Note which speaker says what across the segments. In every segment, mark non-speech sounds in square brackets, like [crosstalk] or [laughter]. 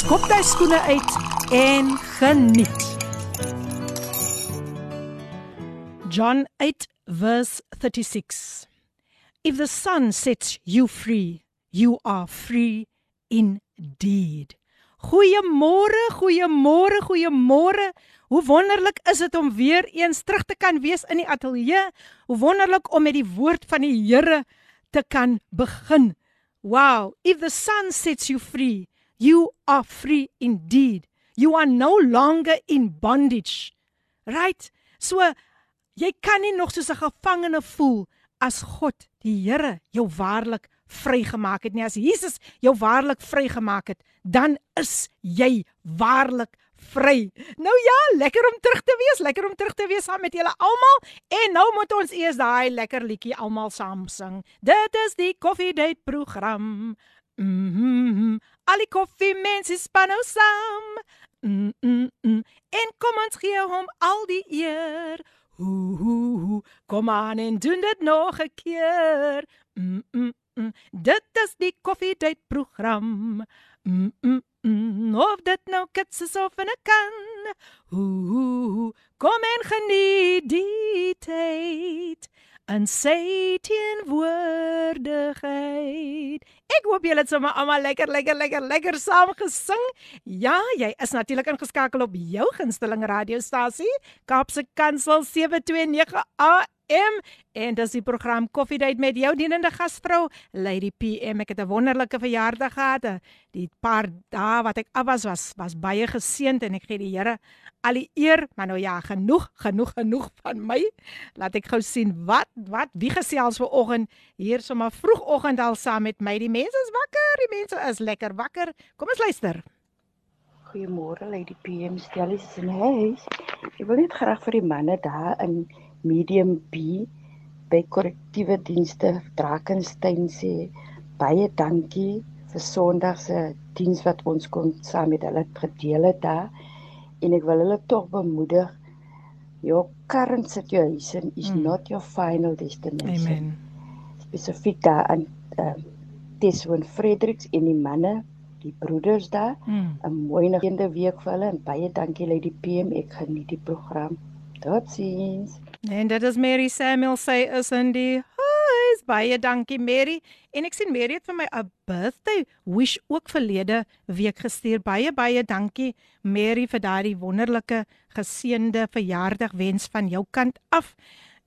Speaker 1: skop jy skoene uit en geniet. John 8 verse 36. If the sun sets you free, you are free indeed. Goeiemôre, goeiemôre, goeiemôre. Hoe wonderlik is dit om weer eens terug te kan wees in die ateljee. Hoe wonderlik om met die woord van die Here te kan begin. Wow, if the sun sets you free, you are free indeed. You are no longer in bondage. Right? So jy kan nie nog soos 'n gevangene voel as God, die Here, jou waarlik vrygemaak het nie. As Jesus jou waarlik vrygemaak het, dan is jy waarlik vry. Nou ja, lekker om terug te wees, lekker om terug te wees saam met julle almal. En nou moet ons eers daai lekker liedjie almal saam sing. Dit is die Coffee Date program. Mhm. Mm Al die koffie mense span nou saam. Mm -mm -mm. En kom ons gee hom al die eer. Ooh, kom aan en doen dit nog 'n keer. Mm -mm -mm. Dit is die Date program. Mm -mm Mm, of dit nou kits is of 'n kan. Ooh, kom en geniet die tyd en sê teenwoordigheid. Ek hoop julle het sommer almal lekker lekker lekker lekker saam gesing. Ja, jy is natuurlik ingeskakel op jou gunsteling radiostasie, Kaapse Kansel 729 AM en dis die program Coffee Date met jou dienende gasvrou Lady PM. Ek het 'n wonderlike verjaardag gehad. Die paar dae wat ek af was was was baie geseënd en ek gee die Here al die eer. Maar nou ja, genoeg, genoeg, genoeg van my. Laat ek gou sien wat wat wie gesels ver oggend hier sommer vroegoggend al saam met my. Die mense is wakker, die mense is lekker wakker. Kom ons luister.
Speaker 2: Goeiemôre Lady PM, stellies in huis. Ek wil net graag vir die manne daar in medium B by korrektiewe dienste Drakensberg sê baie dankie vir Sondag se diens wat ons kon saam met hulle gedeel het daar en ek wil hulle tog bemoedig your current situation is mm. not your final destination. Amen. Spesifiek daar aan uh, Teswen Fredericks en die manne die broeders daar 'n mm. mooi negende week vir hulle en baie dankie die PM ek geniet die program. Totsiens.
Speaker 1: En dit is Mary Samuel sê is in die huis. Baie dankie Mary. En ek sien Mary het vir my 'n birthday wish ook verlede week gestuur. Baie baie dankie Mary vir daardie wonderlike geseënde verjaardag wens van jou kant af.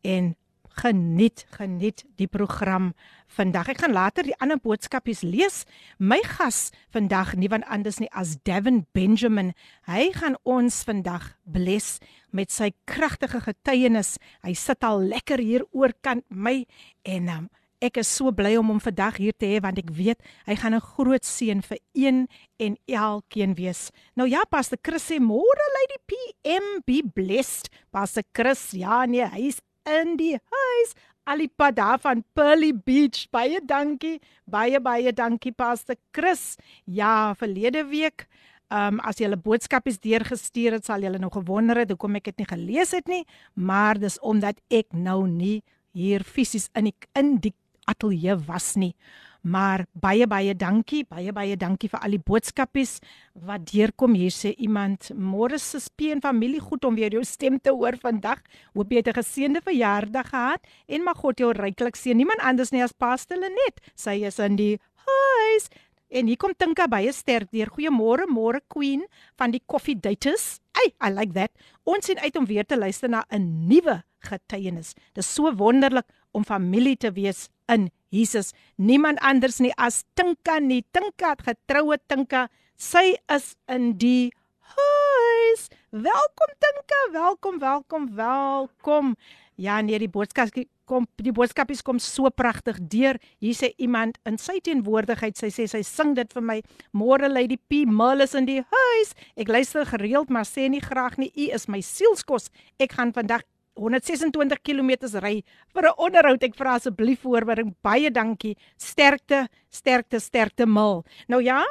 Speaker 1: En geniet geniet die program vandag. Ek gaan later die ander boodskapies lees. My gas vandag nie van anders nie as Devin Benjamin. Hy gaan ons vandag bless met sy kragtige getuienis. Hy sit al lekker hier oorkant my en um, ek is so bly om hom vandag hier te hê want ek weet hy gaan 'n groot seën vir een en elkeen wees. Nou ja, Pastor Chris sê môre lady PM be blessed. Pastor Chris, ja nee, hy's in die huis. Alipad daar van Pearly Beach. Baie dankie. Baie baie dankie Pastor Chris. Ja, verlede week Ehm um, as jy 'n boodskap is deurgestuur het, sal jy nou gewonder het hoekom ek dit nie gelees het nie, maar dis omdat ek nou nie hier fisies in die in die ateljee was nie. Maar baie baie dankie, baie baie dankie vir al die boodskapies wat deurkom. Hier sê iemand: "Môre se speen familie goed om weer jou stem te hoor vandag. Hoop jy het 'n geseënde verjaardag gehad en mag God jou ryklik seën. Niemand anders nie as Pastor Lenet. Sy is in die huis. En hier kom Tinka baie sterk deur. Goeiemôre, môre Queen van die Coffee Daters. Ay, I like that. Ons sien uit om weer te luister na 'n nuwe getuienis. Dis so wonderlik om familie te wees in Jesus. Niemand anders nie as Tinka nie. Tinka, getroue Tinka. Sy is in die huis. Welkom Tinka, welkom, welkom, welkom. Ja, nee, die boodskap kom die boodskapies kom so pragtig deur. Hier sê iemand in sy teenwoordigheid, sy sê sy sing dit vir my. Môre Lady P Mullis in die huis. Ek luister gereeld, maar sê nie graag nie. U is my sielskos. Ek gaan vandag 126 km ry vir 'n onderhoud. Ek vra asseblief voorbereiding. Baie dankie. Sterkte, sterkte, sterkte mal. Nou ja,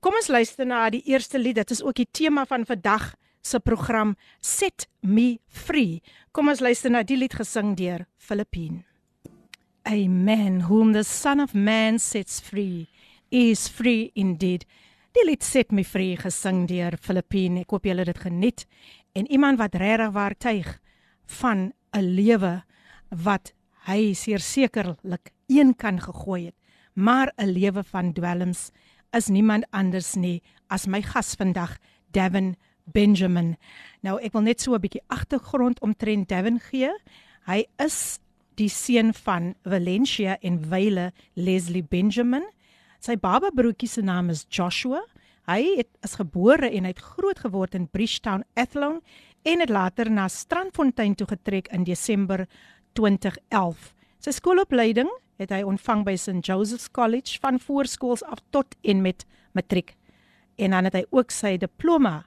Speaker 1: kom ons luister na die eerste lied. Dit is ook die tema van vandag se program Set Me Free. Kom ons luister na die lied gesing deur Filippine. Amen. Whom the Son of Man sets free is free indeed. Die lied Set Me Free gesing deur Filippine. Ek hoop julle het dit geniet. En iemand wat regtig waar tuig van 'n lewe wat hy sekerlik een kan gegooi het, maar 'n lewe van dwelms is niemand anders nie as my gas vandag, Devin Benjamin. Nou ek wil net so 'n bietjie agtergrond omtrent Devin gee. Hy is die seun van Valencia en Wyle Leslie Benjamin. Sy baba broertjie se naam is Joshua. Hy het is gebore en hy het groot geword in Bridgetown, Athlone en het later na Strandfontein toe getrek in Desember 2011. Sy skoolopleiding het hy ontvang by St Joseph's College van voorskools af tot en met matriek. En dan het hy ook sy diploma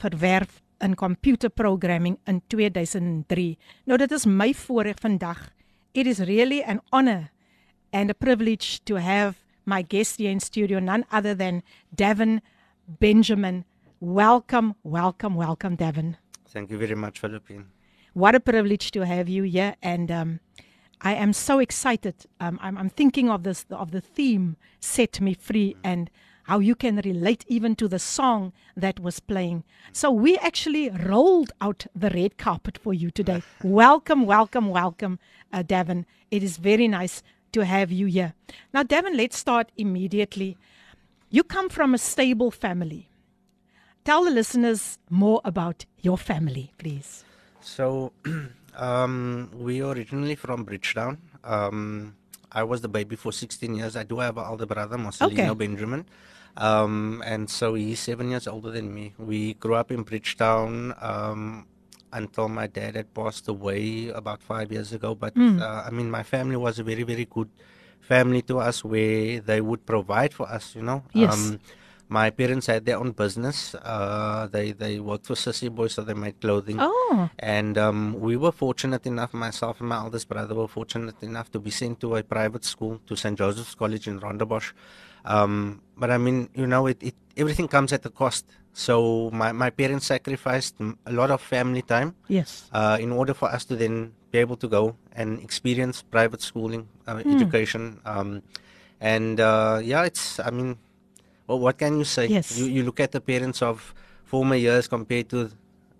Speaker 1: verwerf in computer programming in 2003. Nou dit is my voorreg vandag. It is really an honor and a privilege to have my guest here in studio none other than Devin Benjamin. Welcome, welcome, welcome Devin.
Speaker 3: Thank you very much, Philippine.
Speaker 1: What a privilege to have you here, and um, I am so excited. Um, I'm, I'm, thinking of this of the theme "Set Me Free" and how you can relate even to the song that was playing. So we actually rolled out the red carpet for you today. [laughs] welcome, welcome, welcome, uh, Davin. It is very nice to have you here. Now, Davin, let's start immediately. You come from a stable family tell the listeners more about your family, please.
Speaker 3: So, [clears throat] um, we originally from Bridgetown. Um, I was the baby for 16 years. I do have an older brother, Marcelino okay. Benjamin. Um, and so he's seven years older than me. We grew up in Bridgetown um, until my dad had passed away about five years ago. But mm. uh, I mean, my family was a very, very good family to us where they would provide for us, you know.
Speaker 1: Yes. Um,
Speaker 3: my parents had their own business. Uh, they they worked for Sissy Boy, so they made clothing.
Speaker 1: Oh.
Speaker 3: And um, we were fortunate enough, myself and my eldest brother were fortunate enough to be sent to a private school, to St. Joseph's College in Rondebosch. Um, but I mean, you know, it, it everything comes at a cost. So my, my parents sacrificed a lot of family time.
Speaker 1: Yes.
Speaker 3: Uh, in order for us to then be able to go and experience private schooling, uh, mm. education. Um, and uh, yeah, it's I mean well, what can you say?
Speaker 1: Yes.
Speaker 3: You, you look at the parents of former years compared to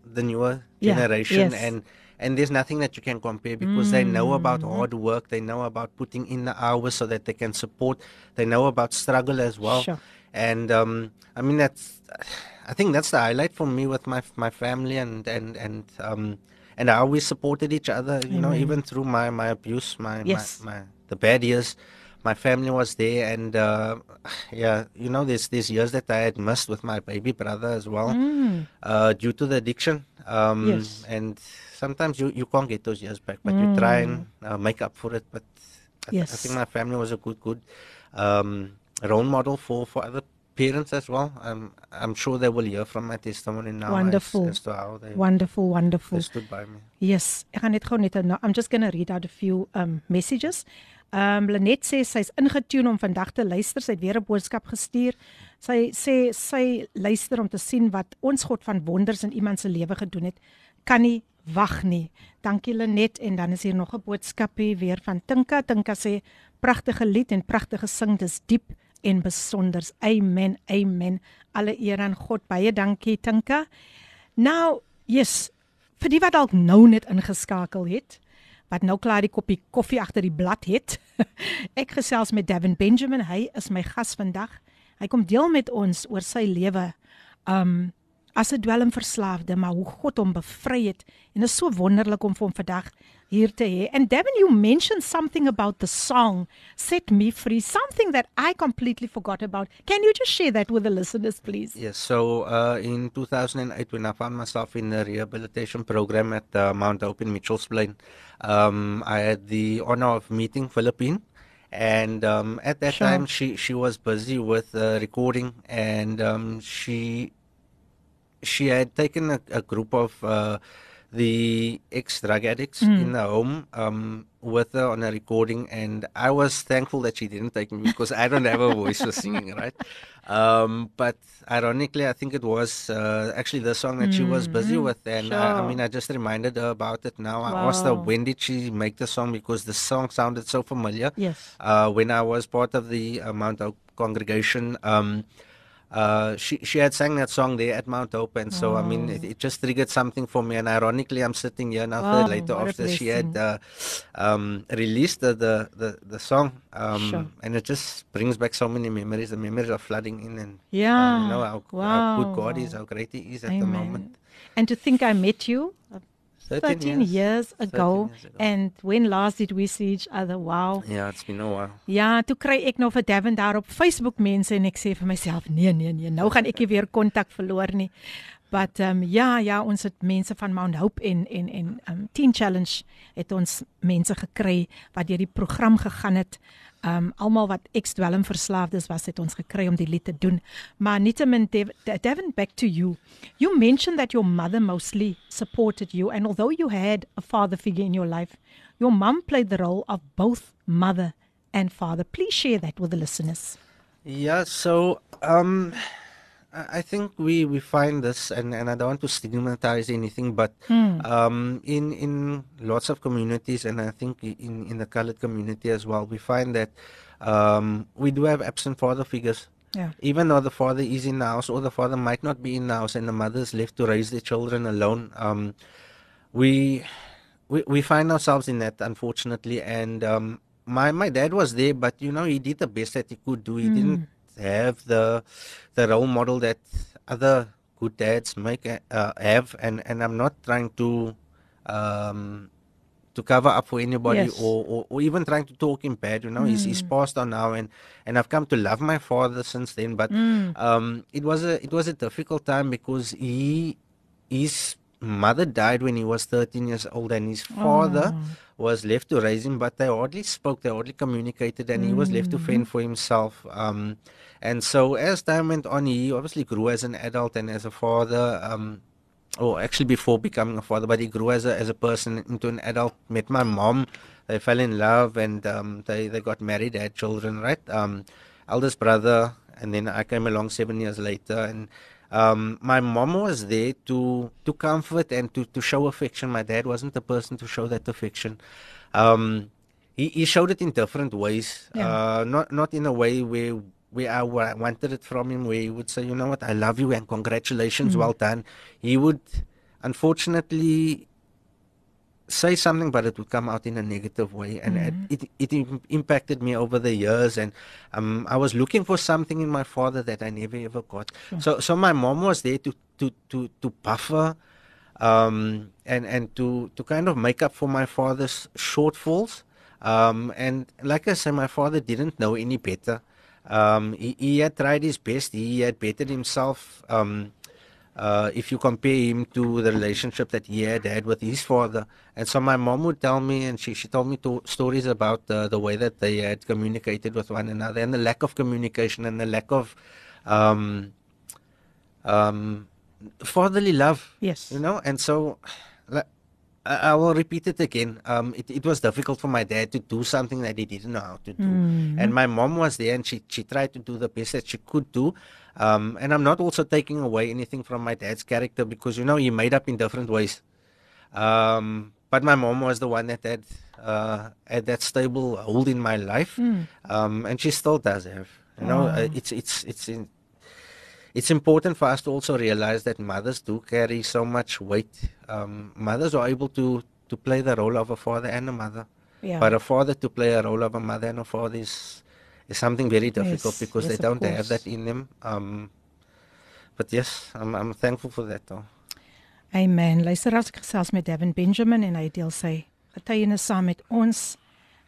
Speaker 3: the newer yeah. generation,
Speaker 1: yes.
Speaker 3: and and there's nothing that you can compare because mm. they know about mm. hard work, they know about putting in the hours so that they can support, they know about struggle as well.
Speaker 1: Sure.
Speaker 3: And um, I mean that's, I think that's the highlight for me with my my family and and and um, and how we supported each other. You Amen. know, even through my my abuse, my
Speaker 1: yes.
Speaker 3: my, my the bad years my family was there, and uh, yeah, you know, there's there's years that I had missed with my baby brother as well,
Speaker 1: mm.
Speaker 3: uh, due to the addiction. Um,
Speaker 1: yes.
Speaker 3: And sometimes you, you can't get those years back, but mm. you try and uh, make up for it. But I,
Speaker 1: yes.
Speaker 3: I think my family was a good good um, role model for for other parents as well. Um, I'm sure they will hear from my testimony now.
Speaker 1: Wonderful.
Speaker 3: As, as to how they,
Speaker 1: wonderful, wonderful.
Speaker 3: They stood by me.
Speaker 1: Yes, ek gaan net gou net I'm just going to read out a few um, messages. Ehm um, Lenet sê sy's ingetune om vandag te luister. Sy het weer 'n boodskap gestuur. Sy sê sy luister om te sien wat ons God van wonders in iemand se lewe gedoen het. Kan nie wag nie. Dankie Lenet en dan is hier nog 'n boodskapie weer van Tinka. Tinka sê pragtige lied en pragtige sing. Dis diep en besonder. Amen. Amen. Alle eer aan God. Baie dankie Tinka. Nou, yes, vir die wat dalk nou net ingeskakel het wat nou klaar die koppie koffie agter die blad het. [laughs] ek gesels met Devin Benjamin. Hy is my gas vandag. Hy kom deel met ons oor sy lewe. Um as 'n dwelmverslaafde, maar hoe God hom bevry het en is so wonderlik om vir hom vandag hier te hê. And Davin, you mentioned something about the song Set Me Free, something that I completely forgot about. Can you just share that with the listeners, please?
Speaker 3: Yes. So uh, in 2008, when I found myself in a rehabilitation program at uh, Mount Hope in Mitchell's Plain, um, I had the honor of meeting Philippine. And um, at that sure. time, she, she was busy with uh, recording, and um, she she had taken a, a group of uh, the ex drug addicts mm. in the home um, with her on a recording, and I was thankful that she didn't take me because I don't have a voice for singing, [laughs] right? Um, but ironically, I think it was uh, actually the song that mm. she was busy mm, with, and sure. I, I, mean, I just reminded her about it now. Wow. I asked her when did she make the song because the song sounded so familiar.
Speaker 1: Yes.
Speaker 3: Uh, when I was part of the uh, Mount Hope congregation. Um, uh, she she had sang that song there at Mount Hope, and so oh. I mean, it, it, just triggered something for me. And ironically, I'm sitting here now oh, later after she had uh, um, released the the the, the song, um, sure. and it just brings back so many memories. The memories are flooding in, and
Speaker 1: yeah,
Speaker 3: um, you know how, wow. how, good God is, how great He is at Amen. the moment.
Speaker 1: And to think I met you 13, 13 years, years, ago, 13 years ago. And when last did we see each other? Wow.
Speaker 3: Ja, it's been a while.
Speaker 1: Ja, toe kry ek nou vir Devin daar op Facebook mense en ek sê vir myself, nee nee nee, nou gaan ek nie weer kontak verloor nie. But um ja, ja, ons het mense van Mount Hope en en en um Teen Challenge het ons mense gekry wat deur die program gegaan het um almal wat ex-dwelm verslaafdes was het ons gekry om die lied te doen. Maar nietemin Devin back to you. You mentioned that your mother mostly supported you and although you had a father figure in your life, your mom played the role of both mother and father. Please share that with the listeners.
Speaker 3: Yeah, so um I think we, we find this, and, and I don't want to stigmatize anything, but mm. um, in in lots of communities, and I think in, in the colored community as well, we find that um, we do have absent father figures.
Speaker 1: Yeah.
Speaker 3: Even though the father is in the house, or the father might not be in the house, and the mother is left to raise their children alone, um, we, we we find ourselves in that, unfortunately. And um, my my dad was there, but you know he did the best that he could do. He mm. didn't have the the role model that other good dads make uh, have and and I'm not trying to um to cover up for anybody yes. or, or, or even trying to talk him bad you know mm. he's he's mm. passed on now and and I've come to love my father since then but mm. um it was a it was a difficult time because he his mother died when he was 13 years old and his father oh. was left to raise him but they hardly spoke they hardly communicated and mm. he was left to fend for himself um and so as time went on, he obviously grew as an adult and as a father. Um, or actually before becoming a father, but he grew as a as a person into an adult. Met my mom, they fell in love and um, they they got married, had children. Right, um, eldest brother, and then I came along seven years later, and um, my mom was there to to comfort and to to show affection. My dad wasn't the person to show that affection. Um, he, he showed it in different ways, yeah. uh, not not in a way where where I wanted it from him, where he would say, you know what, I love you and congratulations, mm. well done. He would, unfortunately, say something, but it would come out in a negative way, and mm. it, it, it impacted me over the years. And um, I was looking for something in my father that I never ever got. Sure. So, so my mom was there to to to to buffer. Um, and and to to kind of make up for my father's shortfalls, um, and like I said, my father didn't know any better. Um, he, he, had tried his best. He had bettered himself. Um, uh, if you compare him to the relationship that he had had with his father, and so my mom would tell me, and she, she told me to, stories about uh, the way that they had communicated with one another, and the lack of communication, and the lack of um, um, fatherly love.
Speaker 1: Yes,
Speaker 3: you know, and so I, will repeat it again. Um, it, it was difficult for my dad to do something that he didn't know how to do. Mm. And my mom was there and she, she tried to do the best that she could do. Um, and I'm not also taking away anything from my dad's character because, you know, he made up in different ways. Um, but my mom was the one that had, uh, had that stable hold in my life. Mm. Um, and she still does have. You know, oh. uh, it's, it's, it's in, it's important for us to also realize that mothers do carry so much weight. Um, mothers are able to, to play the role of a father and a mother.
Speaker 1: Yeah.
Speaker 3: But a father to play a role of a mother and a father is, is something very difficult yes, because yes, they don't have that in them. Um, but yes, I'm I'm thankful for that though.
Speaker 1: Amen. Luister as ek gesels met Davin Benjamin en hy deel sy getuienis saam met ons.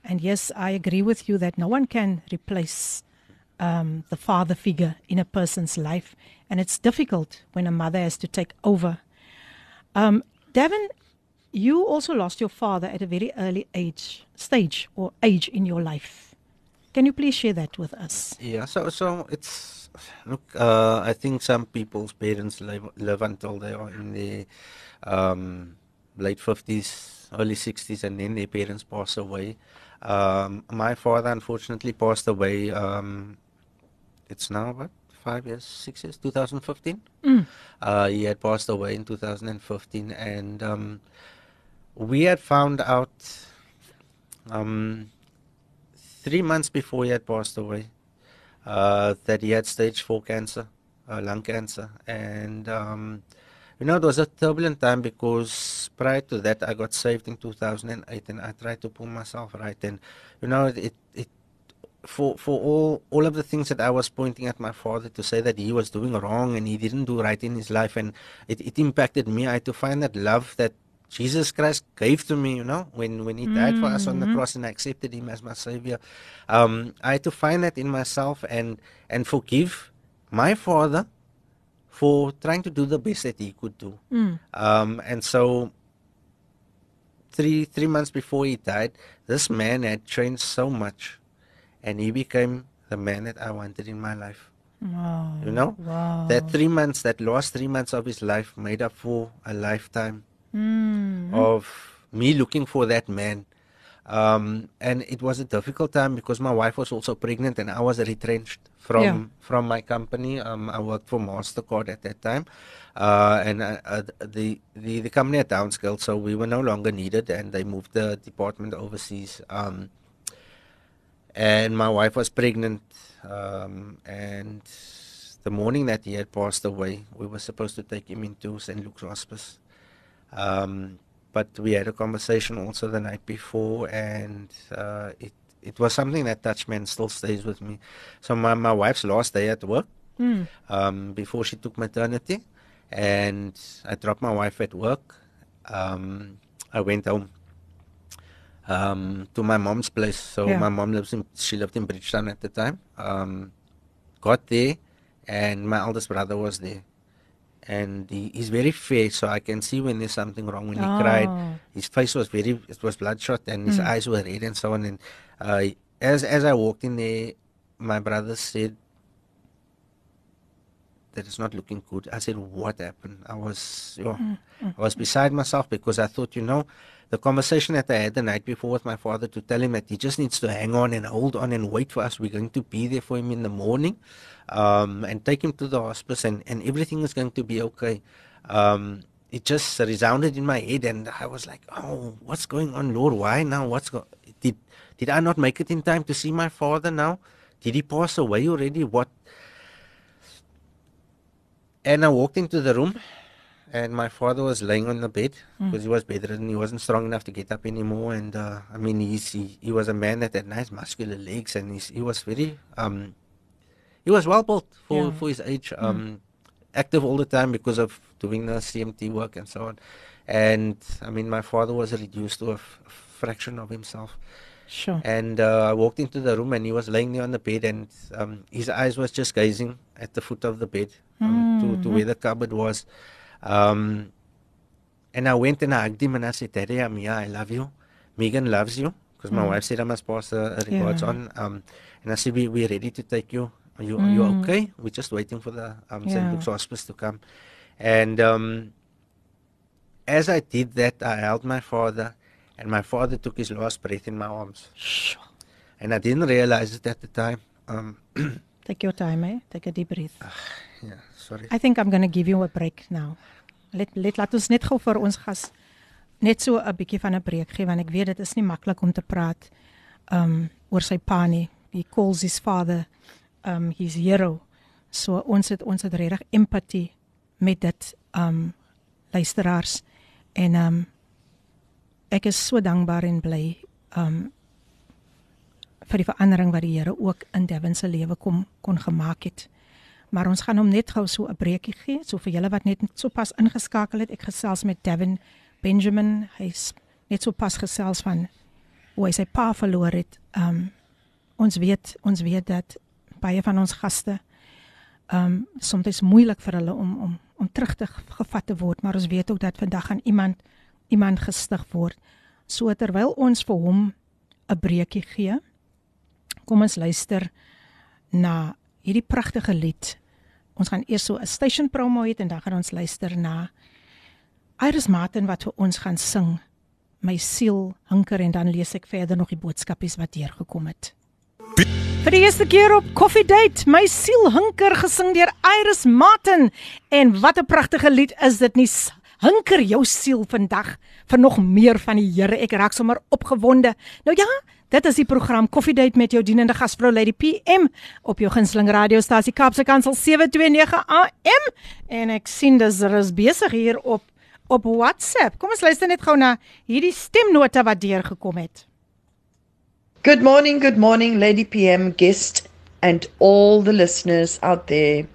Speaker 1: And yes, I agree with you that no one can replace um, the father figure in a person's life, and it's difficult when a mother has to take over. Um, Davin, you also lost your father at a very early age, stage or age in your life. Can you please share that with us?
Speaker 3: Yeah, so so it's look. Uh, I think some people's parents live, live until they are in the um, late fifties, early sixties, and then their parents pass away. Um, my father unfortunately passed away. Um, it's now what five years, six years, 2015.
Speaker 1: Mm.
Speaker 3: Uh, he had passed away in 2015, and um, we had found out um, three months before he had passed away uh, that he had stage four cancer, uh, lung cancer, and um, you know, it was a turbulent time because prior to that, I got saved in 2008, and I tried to pull myself right. And you know, it it for for all all of the things that I was pointing at my father to say that he was doing wrong and he didn't do right in his life, and it, it impacted me. I had to find that love that Jesus Christ gave to me, you know, when, when He died for us on the mm-hmm. cross and I accepted Him as my Savior. Um, I had to find that in myself and and forgive my father for trying to do the best that he could do.
Speaker 1: Mm.
Speaker 3: Um, and so, three three months before he died, this man had trained so much, and he became the man that I wanted in my life.
Speaker 1: Wow.
Speaker 3: You know,
Speaker 1: wow.
Speaker 3: that three months, that last three months of his life, made up for a lifetime
Speaker 1: mm.
Speaker 3: of me looking for that man. Um, and it was a difficult time because my wife was also pregnant and I was retrenched from yeah. from my company. Um, I worked for Mastercard at that time, uh, and uh, uh, the, the the company had downscaled, so we were no longer needed, and they moved the department overseas. Um, and my wife was pregnant, um, and the morning that he had passed away, we were supposed to take him into St. Luke's Hospice. Um, but we had a conversation also the night before, and uh, it it was something that touched me and still stays with me. So my my wife's last day at work,
Speaker 1: mm.
Speaker 3: um, before she took maternity, and I dropped my wife at work. Um, I went home um, to my mom's place. So yeah. my mom lives in she lived in Bridgetown at the time. Um, got there, and my eldest brother was there and he, he's very fair, so I can see when there's something wrong. When he
Speaker 1: oh.
Speaker 3: cried, his face was very it was bloodshot, and his mm. eyes were red and so on. And uh, as as I walked in there, my brother said that it's not looking good. I said, "What happened?" I was, you know, mm. I was beside myself because I thought, you know, the conversation that I had the night before with my father to tell him that he just needs to hang on and hold on and wait for us. We're going to be there for him in the morning um, and take him to the hospice and, and everything is going to be okay. Um, it just resounded in my head and I was like, oh, what's going on, Lord? Why now? What's go- did did I not make it in time to see my father now? Did he pass away already? What? And I walked into the room and my father was laying on the bed mm. because he was bedridden. He wasn't strong enough to get up anymore. And uh, I mean, he's, he he was a man that had nice muscular legs, and he's, he was very um, he was well built for, yeah. for his age. Hmm. Um, mm. active all the time because of doing the CMT work and so on. And I mean, my father was reduced to a, f- a fraction of himself.
Speaker 1: Sure.
Speaker 3: And uh, I walked into the room and he was laying there on the bed and um, his eyes was just gazing at the foot of the bed um, mm-hmm. to, to where the cupboard was. Um, and I went and I hugged him and I said, Daddy, I'm here. I love you. Megan loves you because my mm. wife said I must pass a regards yeah. on. Um, and I said, we, we're ready to take you. Are you, mm. are you mm. okay? We're just waiting for the um, yeah. St. Luke's Hospice to come. And um, as I did that, I held my father, and my father took his last breath in my arms.
Speaker 1: Sure.
Speaker 3: And I didn't realize it at the time. Um, [clears throat]
Speaker 1: Take your time, eh? Take a deep breath.
Speaker 3: Uh, yeah, sorry.
Speaker 1: I think I'm going to give you a break now. Let let laat ons net gou vir ons gas net so 'n bietjie van 'n breek gee want ek weet dit is nie maklik om te praat um oor sy pa nie. He calls his father um his hero. So ons het ons het regtig empatie met dit um luisteraars en um ek is so dankbaar en bly um vir die verandering wat die Here ook in Devin se lewe kom kon gemaak het. Maar ons gaan hom net gou so 'n breekie gee. So vir julle wat net sopas ingeskakel het, ek gesels met Devin Benjamin. Hy's net sopas gesels van hoe hy sy pa verloor het. Um ons weet, ons weet dat baie van ons gaste um soms is moeilik vir hulle om om om terug te gevat te word, maar ons weet ook dat vandag aan iemand iemand gestig word. So terwyl ons vir hom 'n breekie gee, kom ons luister na hierdie pragtige lied. Ons gaan eers so 'n station promo hê en dan gaan ons luister na Iris Martin wat vir ons gaan sing. My siel hunker en dan lees ek verder nog die boodskapies wat hier gekom het. Vir die eerste keer op Coffee Date, my siel hunker gesing deur Iris Martin en wat 'n pragtige lied is dit nie hunker jou siel vandag vir nog meer van die Here. Ek raak sommer opgewonde. Nou ja, dit is die program Coffee Date met jou dienende gasvrou Lady PM op jou gunsteling radiostasie Kaapse Kansel 729 AM en ek sien dis is besig hier op op WhatsApp. Kom ons luister net gou na hierdie stemnota wat deurgekom het.
Speaker 4: Good morning, good morning, Lady PM guest and all the listeners out there.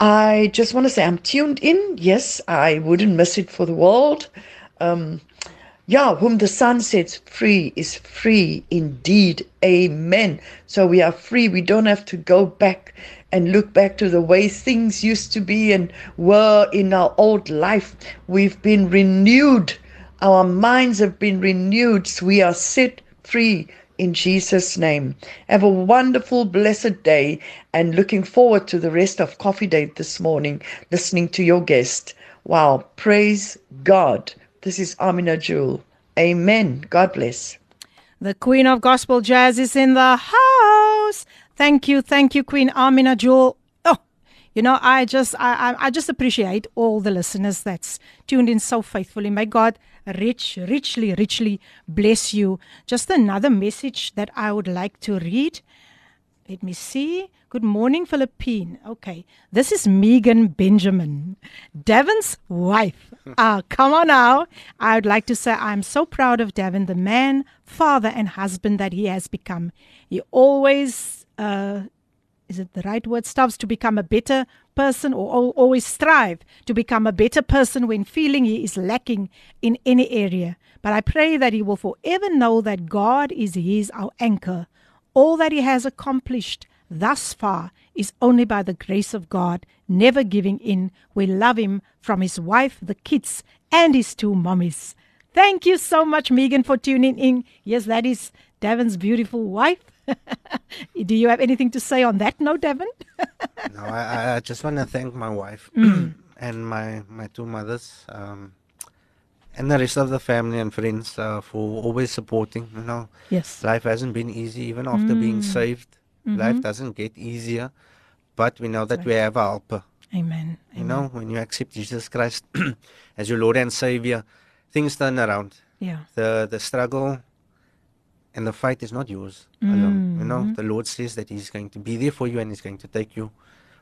Speaker 4: I just want to say I'm tuned in. Yes, I wouldn't miss it for the world. Um, yeah, whom the Son sets free is free indeed. Amen. So we are free. We don't have to go back and look back to the way things used to be and were in our old life. We've been renewed. Our minds have been renewed. So we are set free in Jesus' name. Have a wonderful, blessed day and looking forward to the rest of Coffee Date this morning, listening to your guest. Wow, praise God. This is Amina Jewel. Amen. God bless.
Speaker 1: The Queen of Gospel Jazz is in the house. Thank you, thank you, Queen Amina Jewel. You know, I just, I, I just appreciate all the listeners that's tuned in so faithfully. May God rich, richly, richly bless you. Just another message that I would like to read. Let me see. Good morning, Philippine. Okay, this is Megan Benjamin, Davin's wife. Ah, come on now. I would like to say I'm so proud of Davin, the man, father, and husband that he has become. He always, uh, is it the right word, stops to become a better person or always strive to become a better person when feeling he is lacking in any area. But I pray that he will forever know that God is his our anchor. All that he has accomplished thus far is only by the grace of God, never giving in. We love him from his wife, the kids, and his two mummies. Thank you so much, Megan, for tuning in. Yes, that is Davin's beautiful wife. [laughs] Do you have anything to say on that note, Davin? [laughs]
Speaker 3: no, I, I, just want to thank my wife mm. [clears throat] and my, my two mothers. Um, and the rest of the family and friends uh, for always supporting. You know,
Speaker 1: yes,
Speaker 3: life hasn't been easy even after mm. being saved. Mm-hmm. Life doesn't get easier, but we know that right. we have a helper.
Speaker 1: Amen.
Speaker 3: You Amen. know, when you accept Jesus Christ [clears throat] as your Lord and Savior, things turn around.
Speaker 1: Yeah.
Speaker 3: The the struggle and the fight is not yours mm. alone. You know, mm-hmm. the Lord says that He's going to be there for you and He's going to take you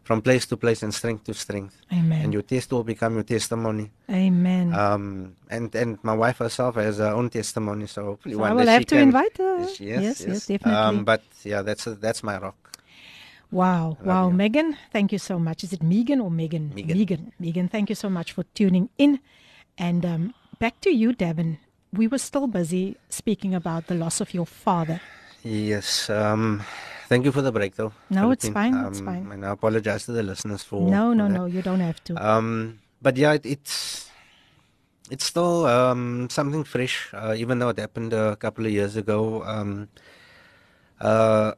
Speaker 3: from place to place and strength to strength.
Speaker 1: Amen.
Speaker 3: And your test will become your testimony.
Speaker 1: Amen.
Speaker 3: Um, and and my wife herself has her own testimony, so hopefully
Speaker 1: so
Speaker 3: one
Speaker 1: I will have to
Speaker 3: can,
Speaker 1: invite her.
Speaker 3: Yes,
Speaker 1: yes, yes,
Speaker 3: yes
Speaker 1: definitely. Um,
Speaker 3: but yeah, that's a, that's my rock.
Speaker 1: Wow, wow, you. Megan, thank you so much. Is it Megan or Megan?
Speaker 3: Megan.
Speaker 1: Megan, Megan thank you so much for tuning in. And um, back to you, Davin. We were still busy speaking about the loss of your father.
Speaker 3: Yes. Um, Thank you for the break, though.
Speaker 1: No, it's fine. Um, it's fine.
Speaker 3: And I apologize to the listeners for.
Speaker 1: No, no, no. You don't have to.
Speaker 3: Um, but yeah, it, it's it's still um, something fresh, uh, even though it happened a couple of years ago. Um, uh,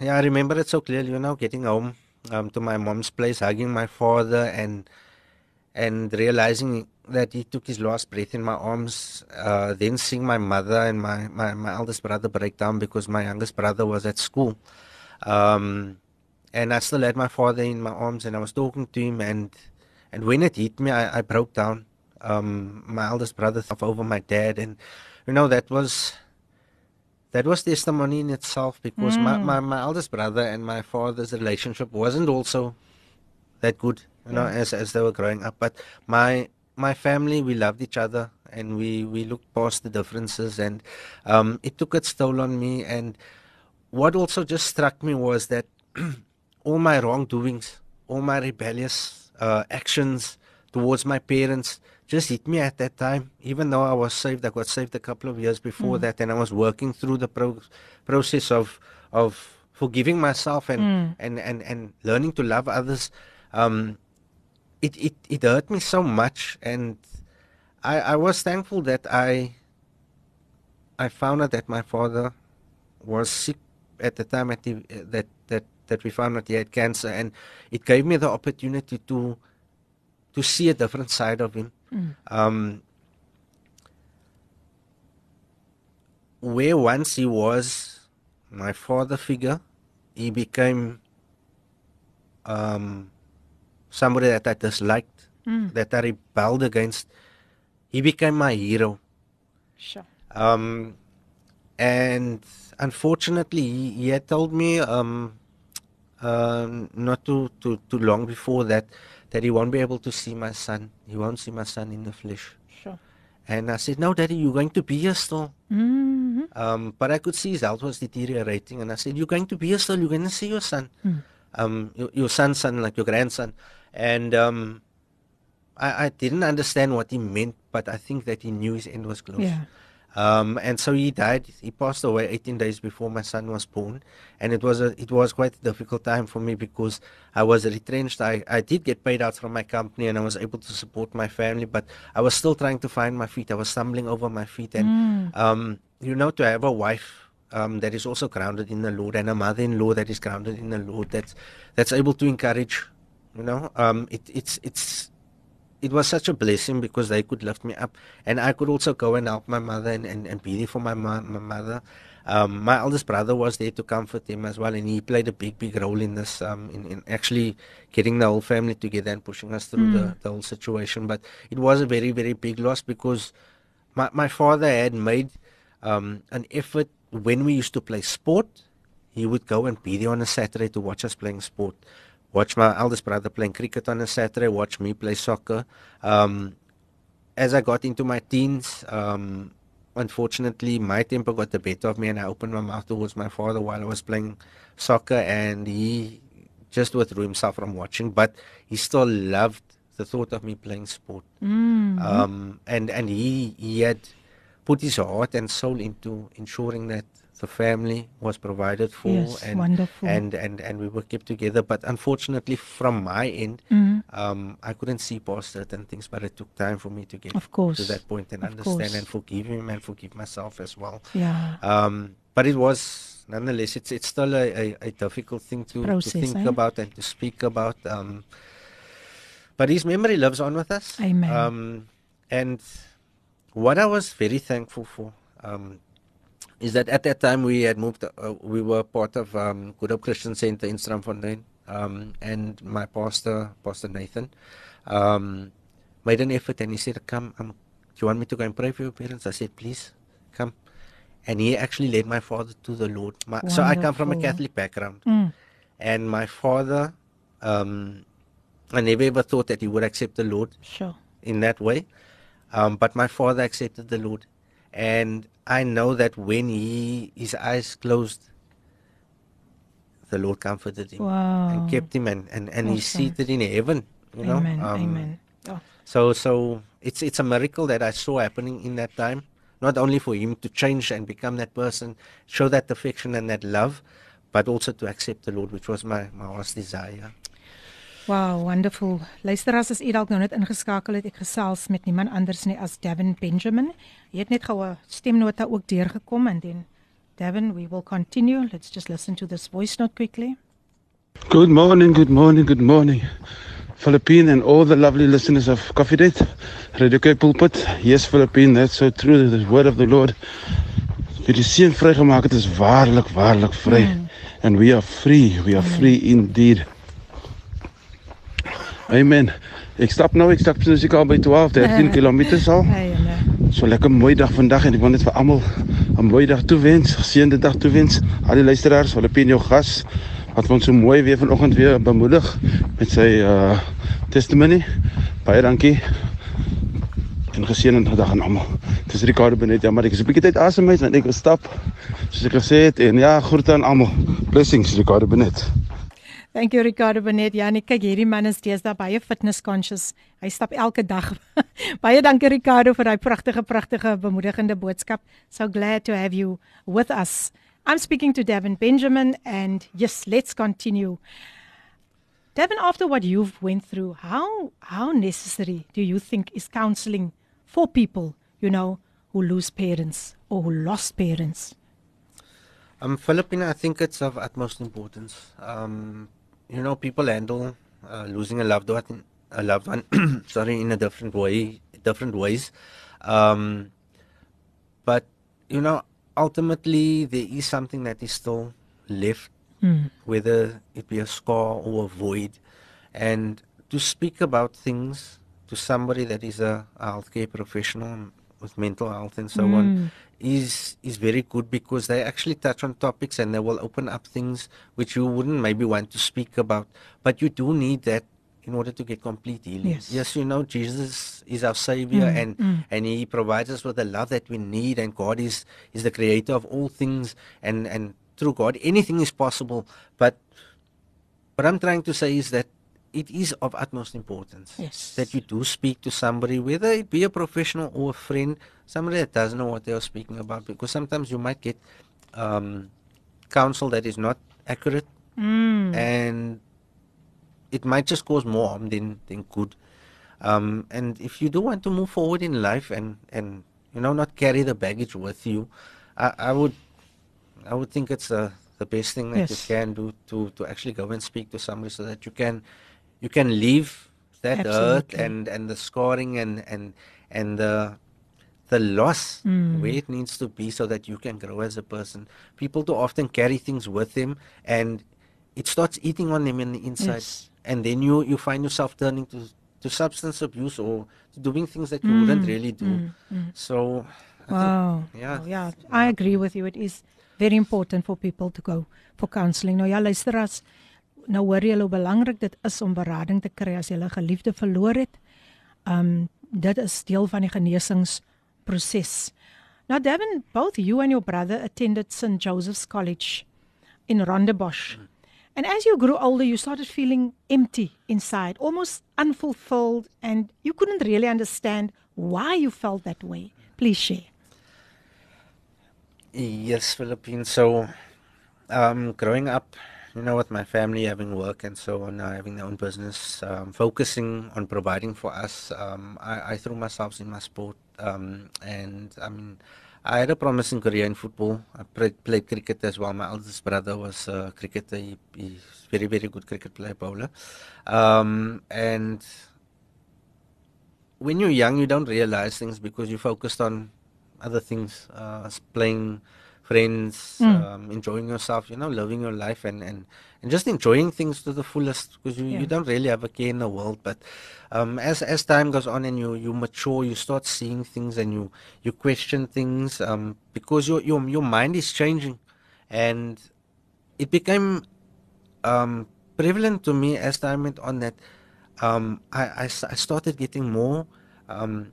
Speaker 3: yeah, I remember it so clearly. You know, getting home um, to my mom's place, hugging my father, and and realizing that he took his last breath in my arms. Uh, then seeing my mother and my, my, my eldest brother break down because my youngest brother was at school. Um, and I still had my father in my arms, and I was talking to him, and and when it hit me, I, I broke down. Um, my eldest brother thought over my dad, and you know that was that was testimony in itself because mm. my, my, my eldest brother and my father's relationship wasn't also that good, you yeah. know, as as they were growing up. But my my family we loved each other and we we looked past the differences, and um, it took its toll on me and what also just struck me was that [clears throat] all my wrongdoings all my rebellious uh, actions towards my parents just hit me at that time. Even though I was saved, I got saved a couple of years before mm. that, and I was working through the pro- process of of forgiving myself and, mm. and, and, and learning to love others. Um, it, it, it hurt me so much, and I, I was thankful that I I found out that my father was sick at the time at the, that that that we found out he had cancer, and it gave me the opportunity to to see a different side of him. Mm. Um, where once he was my father figure, he became um, somebody that I disliked, mm. that I rebelled against. He became my hero.
Speaker 1: Sure.
Speaker 3: Um, and unfortunately, he, he had told me um, uh, not too, too too long before that that he won't be able to see my son. He won't see my son in the flesh.
Speaker 1: Sure.
Speaker 3: And I said, "No, Daddy, you're going to be here still."
Speaker 1: Mm-hmm.
Speaker 3: Um, but I could see his health was deteriorating, and I said, "You're going to be here still. You're going to see your son, mm. um, your, your son's son, like your grandson." And um, I, I didn't understand what he meant, but I think that he knew his end was close.
Speaker 1: Yeah.
Speaker 3: Um, and so he died. He passed away 18 days before my son was born, and it was a it was quite a difficult time for me because I was retrenched. I, I did get paid out from my company, and I was able to support my family, but I was still trying to find my feet. I was stumbling over my feet, and mm. um, you know, to have a wife um, that is also grounded in the Lord, and a mother-in-law that is grounded in the Lord, that's that's able to encourage. You know, um, it, it's it's it was such a blessing because they could lift me up and I could also go and help my mother and, and, and be there for my, ma- my mother. Um, my eldest brother was there to comfort him as well, and he played a big, big role in this, um, in, in actually getting the whole family together and pushing us through mm. the, the whole situation. But it was a very, very big loss because my, my father had made um, an effort when we used to play sport. He would go and be there on a Saturday to watch us playing sport watch my eldest brother playing cricket on a Saturday, watch me play soccer. Um, as I got into my teens, um, unfortunately, my temper got the better of me, and I opened my mouth towards my father while I was playing soccer, and he just withdrew himself from watching. But he still loved the thought of me playing sport,
Speaker 1: mm-hmm.
Speaker 3: um, and and he he had put his heart and soul into ensuring that the family was provided for
Speaker 1: yes,
Speaker 3: and,
Speaker 1: wonderful.
Speaker 3: and and and we were kept together but unfortunately from my end
Speaker 1: mm.
Speaker 3: um, I couldn't see past certain things but it took time for me to get
Speaker 1: of course.
Speaker 3: to that point and
Speaker 1: of
Speaker 3: understand
Speaker 1: course.
Speaker 3: and forgive him and forgive myself as well
Speaker 1: yeah
Speaker 3: um, but it was nonetheless it's it's still a, a, a difficult thing to,
Speaker 1: Process,
Speaker 3: to think
Speaker 1: eh?
Speaker 3: about and to speak about um, but his memory lives on with us
Speaker 1: Amen.
Speaker 3: um, and what I was very thankful for um, is that at that time we had moved, uh, we were part of um, Good Hope Christian Center in Strandfontein, um, and my pastor, Pastor Nathan, um, made an effort and he said, "Come, um, do you want me to go and pray for your parents?" I said, "Please, come." And he actually led my father to the Lord. My, so I come from a Catholic background,
Speaker 1: mm.
Speaker 3: and my father, um, I never ever thought that he would accept the Lord
Speaker 1: sure.
Speaker 3: in that way, um, but my father accepted the Lord, and I know that when he his eyes closed, the Lord comforted him
Speaker 1: wow.
Speaker 3: and kept him, and and, and he's seated in heaven. You know,
Speaker 1: amen,
Speaker 3: um,
Speaker 1: amen. Oh.
Speaker 3: So so it's it's a miracle that I saw happening in that time. Not only for him to change and become that person, show that affection and that love, but also to accept the Lord, which was my my heart's desire.
Speaker 1: Wow, wonderful. Luisteraars, as u dalk nou net ingeskakel het, ek gesels met niemand anders nie as Devin Benjamin. Jy het net gou 'n stemnota ook deurgekom en dan Devin, we will continue. Let's just listen to this voice note quickly.
Speaker 5: Good morning, good morning, good morning. Philippine and all the lovely listeners of Coffee Date, Radio Cape Pulpit. Yes, Philippine, that's so true. The word of the Lord. Wie die seën vrygemaak het, is waarlik, waarlik vry. Mm. And we are free. We are free indeed. Amen. Ek stap nou, ek stap soos ek al by 12, 13 km al.
Speaker 1: Amen.
Speaker 5: So lekker mooi dag vandag en ek wil net vir almal 'n mooi dag toewens, geseënde dag toewens. Al die luisteraars, hulle pien jou gas wat ons so mooi weer vanoggend weer bemoedig met sy uh testimony. Baie dankie. En geseënde dag aan almal. Dis Ricardo Benet, ja, maar ek is 'n bietjie tyd asem uit en ek wil stap. Soos ek gesê het en ja, groete aan almal. Blessings Ricardo Benet.
Speaker 1: Thank you Ricardo Benet. Ja, nee, kyk hierdie man is deesdae baie fitness conscious. Hy stap elke dag. [laughs] baie dankie Ricardo vir daai pragtige pragtige bemoedigende boodskap. So glad to have you with us. I'm speaking to Davin Benjamin and yes, let's continue. Davin, after what you've went through, how how necessary do you think is counseling for people, you know, who lose parents or who lost parents?
Speaker 3: Um, Filipina, I think it's of utmost importance. Um, you know, people handle uh, losing a loved one, a loved one, [coughs] sorry, in a different way, different ways. Um, but you know, ultimately, there is something that is still left, mm. whether it be a scar or a void, and to speak about things to somebody that is a, a healthcare professional with mental health and so mm. on is is very good because they actually touch on topics and they will open up things which you wouldn't maybe want to speak about. But you do need that in order to get complete healing.
Speaker 1: Yes,
Speaker 3: yes you know jesus is our savior mm, and mm. and he provides us with the love that we need and god is is the creator of all things and and through god anything is possible. But what i'm trying to say is that it is of utmost importance
Speaker 1: yes.
Speaker 3: that you do speak to somebody, whether it be a professional or a friend, somebody that doesn't know what they are speaking about, because sometimes you might get um, counsel that is not accurate,
Speaker 1: mm.
Speaker 3: and it might just cause more harm than than good. Um, and if you do want to move forward in life and and you know not carry the baggage with you, I, I would I would think it's the the best thing that yes. you can do to to actually go and speak to somebody so that you can you can leave that Absolutely. hurt and and the scoring and and and the the loss
Speaker 1: mm.
Speaker 3: where it needs to be so that you can grow as a person. People too often carry things with them and it starts eating on them in the inside.
Speaker 1: Yes.
Speaker 3: And then you, you find yourself turning to, to substance abuse or to doing things that you mm. wouldn't really do.
Speaker 1: Mm. mm.
Speaker 3: So
Speaker 1: I Wow.
Speaker 3: Think, yeah.
Speaker 1: Oh, yeah. I agree with you. It is very important for people to go for counseling. Nou ja, luisteraars, nou hoor jy hoe belangrik dit is om berading te kry as jy 'n geliefde verloor het. Um dit is deel van die genesingsproses. Now Devin, both you and your brother attended St Joseph's College in Rondebosch. And as you grew older, you started feeling empty inside, almost unfulfilled, and you couldn't really understand why you felt that way. Please share.
Speaker 3: Yes, Philippines. So, um, growing up you know, with my family having work and so on, uh, having their own business, um, focusing on providing for us, um, I, I, threw myself in my sport. Um, and I mean, I had a promising career in football. I played, played cricket as well. My eldest brother was a cricketer. He, he's very, very good cricket player, bowler. Um, and when you're young, you don't realize things because you're focused on other things, uh, playing friends, mm. um, enjoying yourself, you know, living your life and, and, and just enjoying things to the fullest because you, yeah. you don't really have a care in the world. But um, as as time goes on and you, you mature, you start seeing things and you, you question things um, because your, your your mind is changing, and it became um, prevalent to me as time went on that um, I, I, I started getting more um,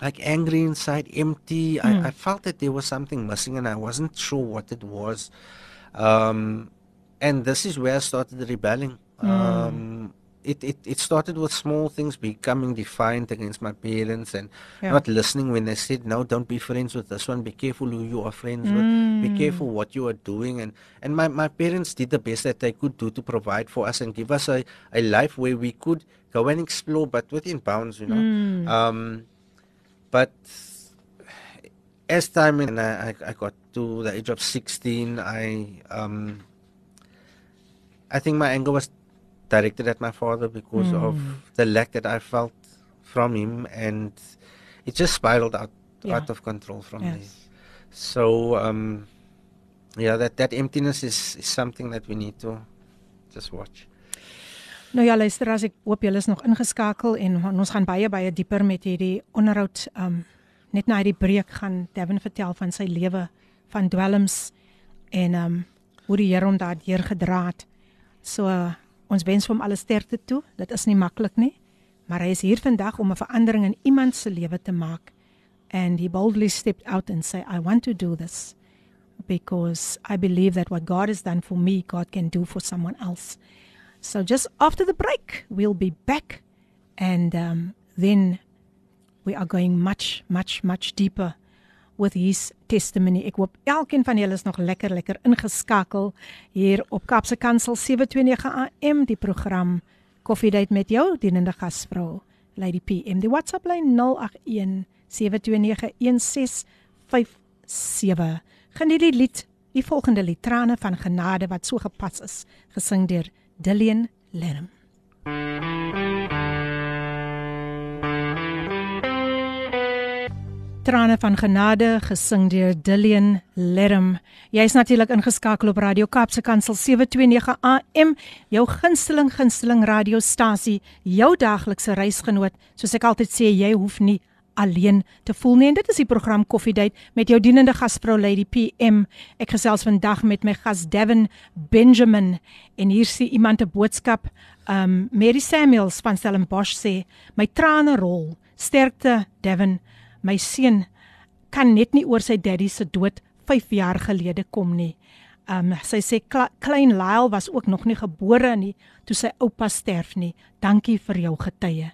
Speaker 3: like angry inside, empty. Mm. I, hmm. I, felt that there was something missing and I wasn't sure what it was. Um, and this is where I started rebelling. Mm. Um, it, it, it started with small things, becoming defiant against my parents and yeah. not listening when they said, no, don't be friends with this one. Be careful who you are friends mm. with. Be hmm. careful what you are doing. And, and my, my parents did the best that they could do to provide for us and give us a, a life where we could go and explore, but within bounds, you know.
Speaker 1: Mm.
Speaker 3: Um, but as time and I, I got to the age of 16, I um, I think my anger was directed at my father because mm. of the lack that I felt from him, and it just spiraled out yeah. out of control from yes. me. So um, yeah, that that emptiness is, is something that we need to just watch.
Speaker 1: Nou ja, luister as ek hoop julle is nog ingeskakel en ons gaan baie baie dieper met hierdie onderhoud um net na hierdie breek gaan Devin vertel van sy lewe van dwelms en um hoe die Here hom daardeur gedra het. So uh, ons wens hom alle sterkte toe. Dit is nie maklik nie, maar hy is hier vandag om 'n verandering in iemand se lewe te maak. And he boldly stepped out and say I want to do this. because I believe that what God has done for me, God can do for someone else. So just after the break, we'll be back and um, then we are going much, much, much deeper with his testimony. Ek hoop elkeen van julle is nog lekker lekker ingeskakel hier op Kapse Kansel 729 AM die program Coffee Date met jou dienende gasvrou Lady PM. Die WhatsApp lyn 081 729 1657. Geniet die lied, die volgende lied Trane van Genade wat so gepas is, gesing deur Dillian Lerm. Trane van Genade gesing deur Dillian Lerm. Jy's natuurlik ingeskakel op Radio Kaapse Kansel 729 AM, jou gunsteling gunsteling radiostasie, jou daglikse reisgenoot. Soos ek altyd sê, jy hoef nie alleen te voel nie. En dit is die program Coffee Date met jou dienende gasvrou Lady PM. Ek gesels vandag met my gas Devin Benjamin en hier sien iemand 'n boodskap. Um Mary Samuels van Stellenbosch sê, "My trane rol. Sterkte Devin." my seun kan net nie oor sy daddy se dood 5 jaar gelede kom nie. Um sy sê klein Lyle was ook nog nie gebore nie toe sy oupa sterf nie. Dankie vir jou getye.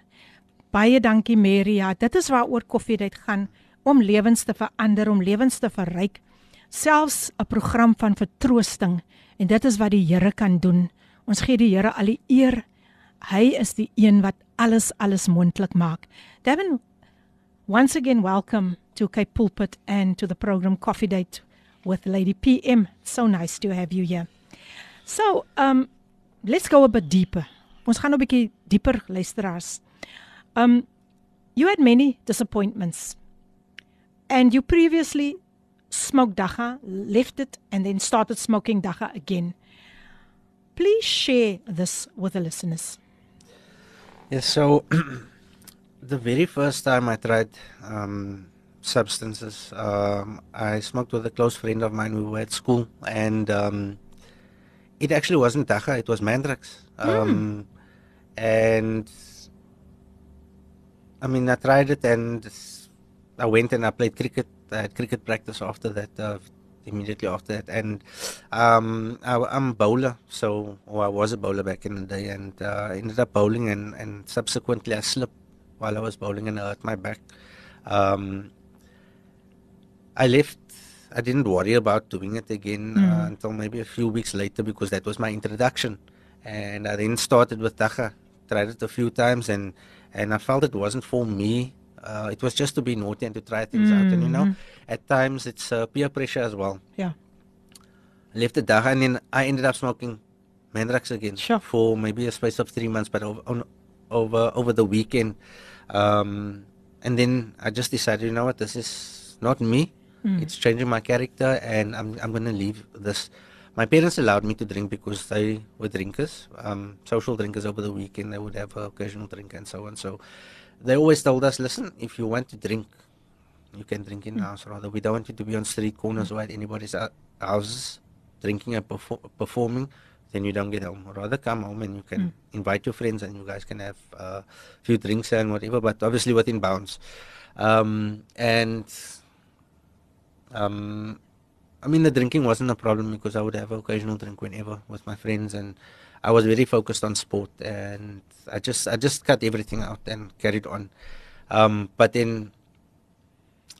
Speaker 1: Baie dankie Mary. Ja, dit is waaroor koffiedייט gaan om lewens te verander, om lewens te verryk. Selfs 'n program van vertroosting en dit is wat die Here kan doen. Ons gee die Here al die eer. Hy is die een wat alles alles moontlik maak. Devin, Once again, welcome to Cape Pulpit and to the program Coffee Date with Lady PM. So nice to have you here. So, um, let's go a bit deeper. Ons gaan 'n bietjie dieper luisteraars. Um, you had many disappointments, and you previously smoked dagga, left it, and then started smoking dagga again. Please share this with the listeners.
Speaker 3: Yes, so [clears throat] the very first time I tried um, substances, um, I smoked with a close friend of mine. We were at school, and um, it actually wasn't dacha; it was Mandrax. Mm. And I mean, I tried it, and I went and I played cricket. I had cricket practice after that. Uh, immediately after that, and um, I, am a bowler, so or I was a bowler back in the day, and uh, ended up bowling, and, and subsequently I slipped while I was bowling and I hurt my back. Um, I left. I didn't worry about doing it again mm. uh, until maybe a few weeks later because that was my introduction. And I then started with Dagga. Tried it a few times and, and I felt it wasn't for me. Uh, it was just to be naughty and to try things mm. out. And you know, mm-hmm. at times it's uh, peer pressure as well.
Speaker 1: Yeah.
Speaker 3: I left the Dagga and then I ended up smoking Mandrax again
Speaker 1: sure.
Speaker 3: for maybe a space of three months, but over, over, over the weekend. Um, and then I just decided, you know what, this is not me. Mm. It's changing my character, and I'm I'm gonna leave this. My parents allowed me to drink because they were drinkers, um, social drinkers over the weekend. They would have an occasional drink and so on. So they always told us, listen, if you want to drink, you can drink in mm. house. Rather, we don't want you to be on street corners mm. or at anybody's houses drinking and perfor- performing then you don't get home. Rather come home and you can mm. invite your friends and you guys can have a uh, few drinks and whatever, but obviously within bounds. Um, and um, I mean, the drinking wasn't a problem because I would have occasional drink whenever with my friends, and I was very focused on sport, and I just I just cut everything out and carried on. Um, but then,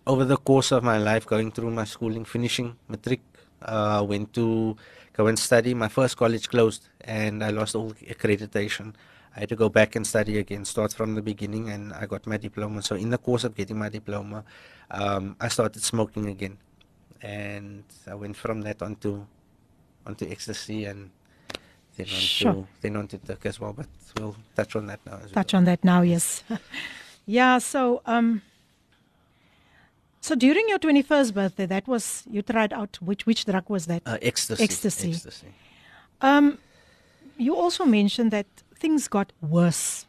Speaker 3: over the course of my life, going through my schooling, finishing matric, uh, went to go and study. My first college closed and I lost all accreditation. I had to go back and study again, start from the beginning, and I got my diploma. So in the course of getting my diploma, um, I started smoking again, and I went from that onto onto ecstasy and then onto sure. then onto tik as well. But we'll touch on that now.
Speaker 1: touch
Speaker 3: well.
Speaker 1: on that now, yes. [laughs] yeah. So um, so during your 21st birthday, that was you tried out which which drug was that?
Speaker 3: Uh, ecstasy.
Speaker 1: Ecstasy.
Speaker 3: Ecstasy.
Speaker 1: Um, you also mentioned that things got worse,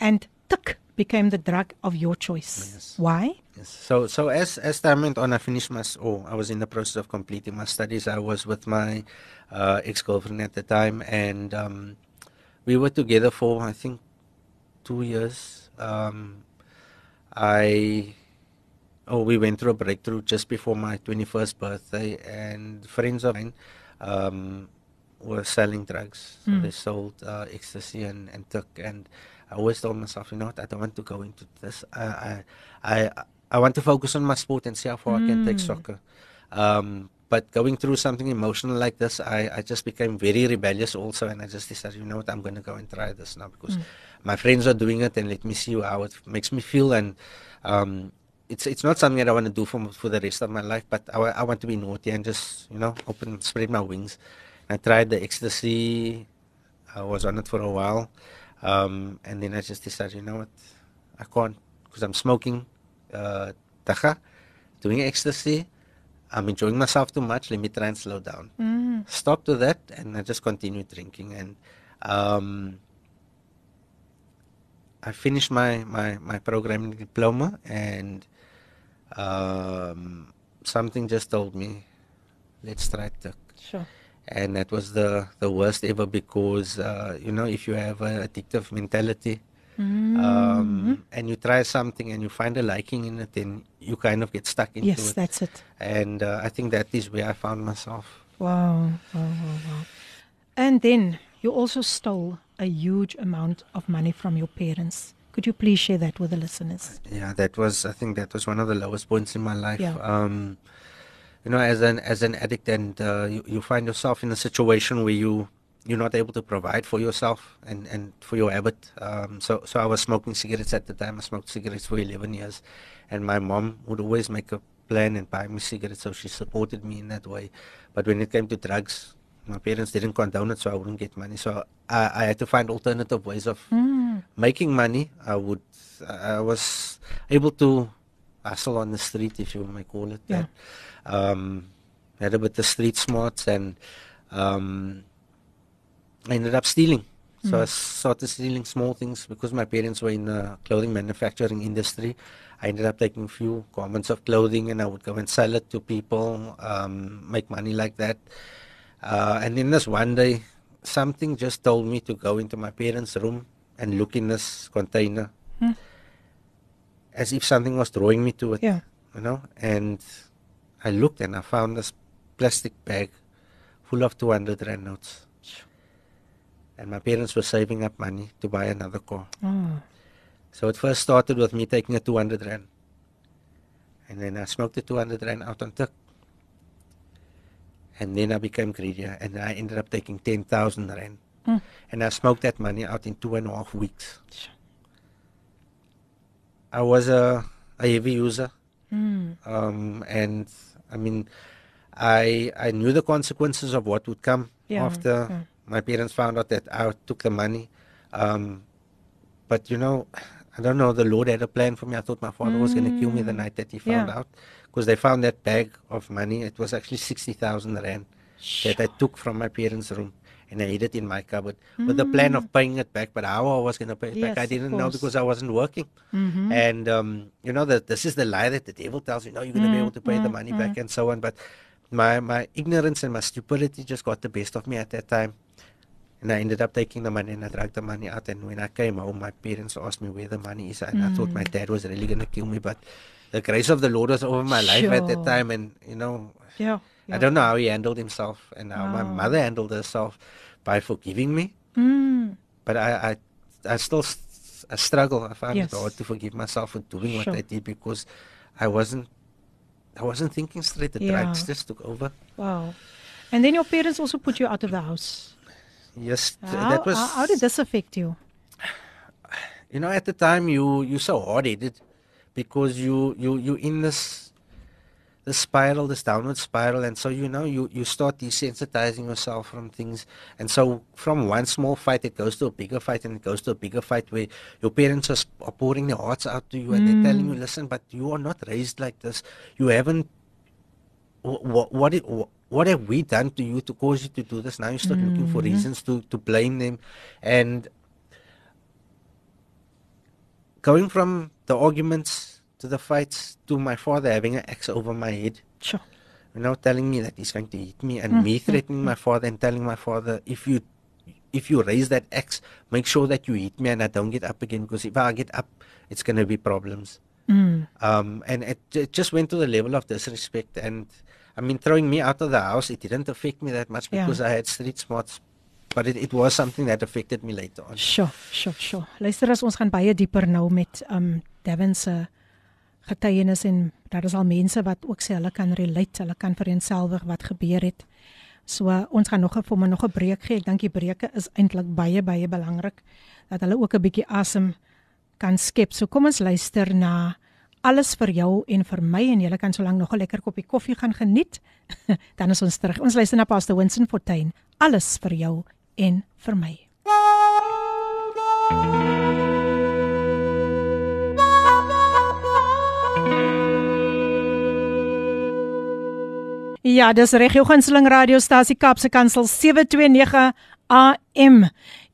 Speaker 1: and tik became the drug of your choice.
Speaker 3: Yes.
Speaker 1: Why?
Speaker 3: Yes. So so as as time went on, I finished my oh I was in the process of completing my studies. I was with my uh, ex girlfriend at the time, and um, we were together for I think two years. Um, I oh, we went through a breakthrough just before my 21st birthday, and friends of mine um, were selling drugs. So
Speaker 1: Mm.
Speaker 3: they sold uh, ecstasy and, and tik. And I always told myself, you know what, I don't want to go into this. I, I, I, I want to focus on my sport and see how far I can take
Speaker 1: Mm.
Speaker 3: soccer. Um, but going through something emotional like this, I, I just became very rebellious also, and I just decided, you know what, I'm going to go and try this now because
Speaker 1: Mm.
Speaker 3: my friends are doing it, and let me see how it makes me feel. And um, it's it's not something that I want to do for for the rest of my life, but I, I want to be naughty and just you know open, spread my wings. I tried the ecstasy. I was on it for a while, um, and then I just decided, you know what, I can't because I'm smoking, uh, dagga, doing ecstasy. I'm enjoying myself too much. Let me try and slow down.
Speaker 1: Mm.
Speaker 3: Stop to that, and I just continued drinking. And um, I finished my, my, my programming diploma, and um, something just told me, let's try it.
Speaker 1: Sure.
Speaker 3: And that was the, the worst ever because, uh, you know, if you have an addictive mentality,
Speaker 1: Mm.
Speaker 3: um, and you try something and you find a liking in it, then you kind of get stuck into it.
Speaker 1: yes, that's it.
Speaker 3: And uh, I think that is where I found myself.
Speaker 1: Wow, wow, wow, wow. And then you also stole a huge amount of money from your parents. Could you please share that with the listeners?
Speaker 3: Yeah, that was. I think that was one of the lowest points in my life.
Speaker 1: Yeah.
Speaker 3: Um, you know, as an as an addict, and uh, you you find yourself in a situation where you you're not able to provide for yourself and and for your habit. Um, so so I was smoking cigarettes at the time. I smoked cigarettes for 11 years, and my mom would always make a plan and buy me cigarettes, so she supported me in that way. But when it came to drugs, my parents didn't condone it, so I wouldn't get money. So I, I had to find alternative ways of
Speaker 1: Mm.
Speaker 3: making money. I would, I was able to hustle on the street, if you may call it
Speaker 1: Yeah.
Speaker 3: that. Um, had a bit of street smarts, and um, I ended up stealing. So I started stealing small things because my parents were in the clothing manufacturing industry. I ended up taking a few garments of clothing and I would go and sell it to people, um, make money like that. Uh, and then this one day, something just told me to go into my parents' room and look in this container
Speaker 1: Hmm.
Speaker 3: As if something was drawing me to it,
Speaker 1: Yeah.
Speaker 3: you know. And I looked and I found this plastic bag full of 200 rand notes. And my parents were saving up money to buy another car.
Speaker 1: Oh.
Speaker 3: So it first started with me taking a 200 rand. And then I smoked the 200 rand out on tik. And then I became greedier and I ended up taking 10,000 rand.
Speaker 1: Mm.
Speaker 3: And I smoked that money out in two and a half weeks.
Speaker 1: Sure.
Speaker 3: I was a, a heavy user.
Speaker 1: Mm.
Speaker 3: Um, and I mean, I I knew the consequences of what would come
Speaker 1: Yeah,
Speaker 3: after
Speaker 1: yeah.
Speaker 3: my parents found out that I took the money. Um, but you know, I don't know. The Lord had a plan for me. I thought my father was going to kill me the night that he found
Speaker 1: Mm. Yeah.
Speaker 3: out, because they found that bag of money. It was actually sixty thousand rand that I took from my parents' room. And I hid it in my cupboard with the plan of paying it back. But how I was going to pay it back,
Speaker 1: Mm.
Speaker 3: I didn't know because I wasn't working.
Speaker 1: Mhm.
Speaker 3: And um, you know that this is the lie that the devil tells you. No, you're going to be
Speaker 1: Mm,
Speaker 3: able to pay the
Speaker 1: mm,
Speaker 3: money back and so on. But my my ignorance and my stupidity just got the best of me at that time. And I ended up taking the money and I dragged the money out. And when I came home, my parents asked me where the money is, and I thought my
Speaker 1: Mm.
Speaker 3: dad was really going to kill me. But the grace of the Lord was over my life at that time, and you know,
Speaker 1: Yeah.
Speaker 3: I don't know how he handled himself and how my mother handled herself by forgiving me.
Speaker 1: Mm.
Speaker 3: But I, I, I still I struggle. I find
Speaker 1: Yes.
Speaker 3: it hard to forgive myself for doing
Speaker 1: Sure.
Speaker 3: what I did because I wasn't, I wasn't thinking straight. The
Speaker 1: Yeah.
Speaker 3: drugs just took over.
Speaker 1: Wow. And then your parents also put you out of the house.
Speaker 3: Yes,
Speaker 1: How,
Speaker 3: that was.
Speaker 1: how, did this affect you? [sighs]
Speaker 3: you know, at the time you you so hard headed because you you you in this this spiral, this downward spiral, and so you know you you start desensitizing yourself from things, and so from one small fight it goes to a bigger fight, and it goes to a bigger fight where your parents are, are pouring their hearts out to you, and they're telling you, mm. listen, but you are not raised like this. You haven't. What what it, wh- what have we done to you to cause you to do this? Now you start looking for mm. reasons to to blame them, and going from the arguments to the fights to my father having an axe over my head,
Speaker 1: Sure.
Speaker 3: you know, telling me that he's going to hit me, and me threatening my father and telling my father, if you if you raise that axe, make sure that you hit me and I don't get up again because if I get up, it's going to be problems. Mm. Um, and it, it just went to the level of disrespect. And I mean, throwing me out of the house, it didn't affect me that much because yeah. I had street smarts. But it, it was something that affected me later on.
Speaker 1: Sure, sure, sure. Luister as ons gaan baie dieper nou met um Davin se getuienis en daar is al mense wat ook sê hulle kan relate, hulle kan vereenselwig wat gebeur het. So ons gaan nog 'n vir my nog 'n breek gee. Ek dink die breuke is eintlik baie baie belangrik dat hulle ook 'n bietjie asem kan skep. So kom ons luister na alles vir jou en vir my en julle kan solank nog 'n lekker koppie koffie gaan geniet. [laughs] Dan is ons terug. Ons luister na Pastor Winston Fortuin. Alles vir jou en vir my. Ja, dis reg jou gunsteling radiostasie Kapse Kansel 729 AM.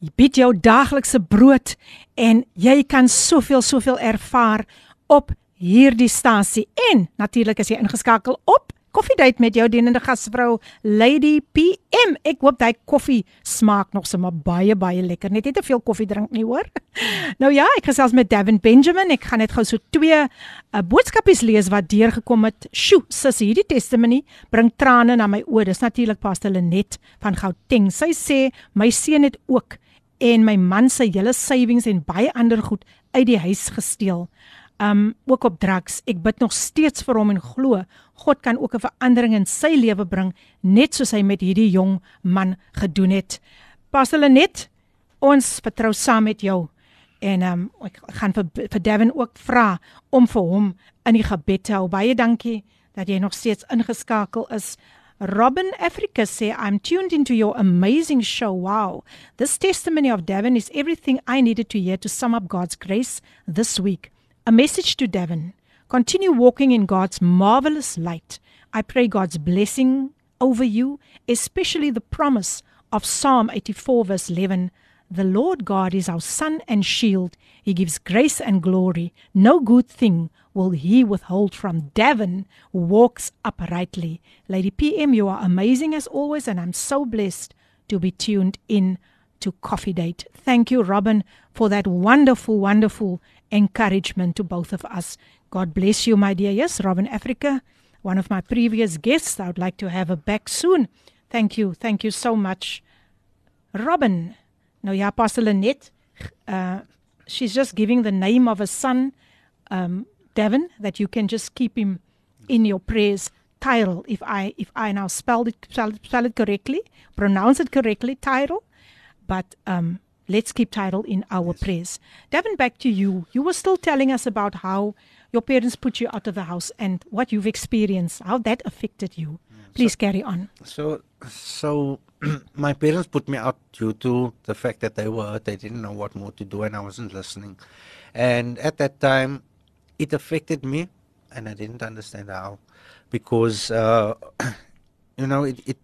Speaker 1: Jy bied jou daglikse brood en jy kan soveel soveel ervaar op hierdie stasie. En natuurlik as jy ingeskakel op Koffiedייט met jou dienende gasvrou Lady PM. Ek hoop daai koffie smaak nog sommer baie baie lekker. Net nie te veel koffie drink nie, hoor. [laughs] Nou ja, ek gesels met Davin Benjamin. Ek gaan net gou so twee uh, boodskapies lees wat deurgekom het. Sjoe, sis, hierdie testimony bring trane na my oë. Dis natuurlik Pastor Lenet van Gauteng. Sy sê my seun het ook en my man se hele savings en baie ander goed uit die huis gesteel um ook op drugs. Ek bid nog steeds vir hom en glo God kan ook 'n verandering in sy lewe bring net soos hy met hierdie jong man gedoen het. Pastor Lenet, ons vertrou saam met jou en um ek gaan vir vir Devin ook vra om vir hom in die gebed te hou. Baie dankie dat jy nog steeds ingeskakel is. Robin Africa say I'm tuned into your amazing show. Wow. This testimony of Devin is everything I needed to hear to sum up God's grace this week. A message to Devon continue walking in God's marvelous light. I pray God's blessing over you, especially the promise of Psalm 84, verse 11. The Lord God is our sun and shield. He gives grace and glory. No good thing will he withhold from who walks uprightly. Lady PM, you are amazing as always, and I'm so blessed to be tuned in to Coffee Date. Thank you, Robin, for that wonderful, wonderful encouragement to both of us. God bless you, my dear. Yes, Robin Africa, one of my previous guests. I would like to have her back soon. Thank you. Thank you so much. Robin. Nou ja, Pastor Lenet, uh, she's just giving the name of a son, um, Devon, that you can just keep him in your prayers. Tyrell, if I if I now spelled it spell, spell it correctly, pronounce it correctly, Tyrell. But um, let's keep Tyrell in our yes. prayers. Davin, back to you. You were still telling us about how your parents put you out of the house and what you've experienced, how that affected you. Please so, carry on.
Speaker 3: So, so [clears throat] my parents put me out due to the fact that they were they didn't know what more to do and I wasn't listening. And at that time, it affected me, and I didn't understand how, because uh, [clears throat] you know, it, it.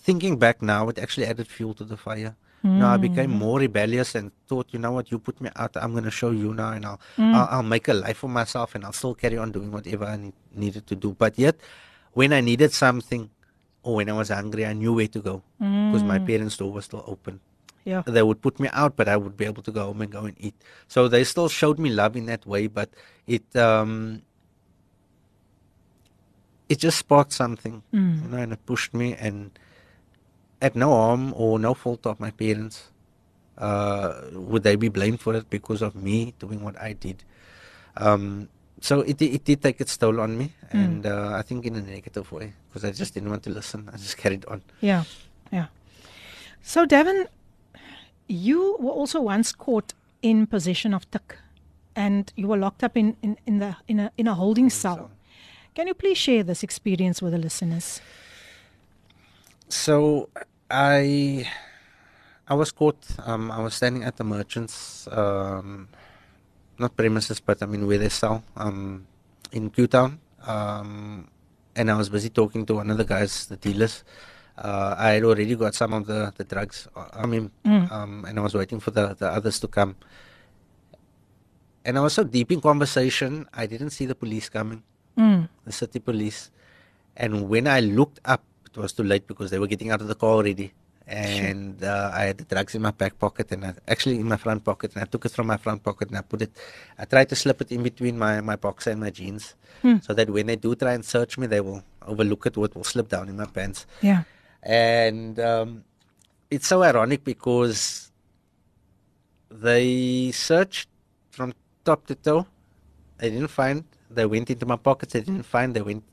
Speaker 3: Thinking back now, it actually added fuel to the fire. Mm. No, I became more rebellious and thought, you know what, you put me out, I'm going to show you now, and I'll, mm. I'll, I'll make a life for myself, and I'll still carry on doing whatever I need, needed to do. But yet, when I needed something, or when I was hungry, I knew where to go because mm. my parents' door was still open.
Speaker 1: Yeah.
Speaker 3: They would put me out, but I would be able to go home and go and eat. So they still showed me love in that way, but it um, it just sparked something, mm. you know, and it pushed me and at no harm or no fault of my parents. Uh, would they be blamed for it because of me doing what I did? Um, so it, it did take its toll on me, mm. and uh, I think in a negative way because I just didn't want to listen. I just [laughs] carried on.
Speaker 1: Yeah, yeah. So Davin, you were also once caught in possession of tik, and you were locked up in, in, in the in a in a holding cell. Can you please share this experience with the listeners?
Speaker 3: So I I was caught. Um, I was standing at the merchants, um, not premises, but I mean where they sell um, in Kewtown. Um, and I was busy talking to one of the guys, the dealers. Uh, I had already got some of the, the drugs. Uh, I mean, mm. um, and I was waiting for the, the others to come. And I was so deep in conversation, I didn't see the police coming, mm. the city police. And when I looked up, it was too late because they were getting out of the car already. and uh, I had the drugs in my back pocket and I, actually in my front pocket and I took it from my front pocket and I put it I tried to slip it in between my, my boxer and my jeans hmm. so that when they do try and search me they will overlook it or it will slip down in my pants
Speaker 1: yeah
Speaker 3: and um, it's so ironic because they searched from top to toe they didn't find they went into my pockets they didn't find they went.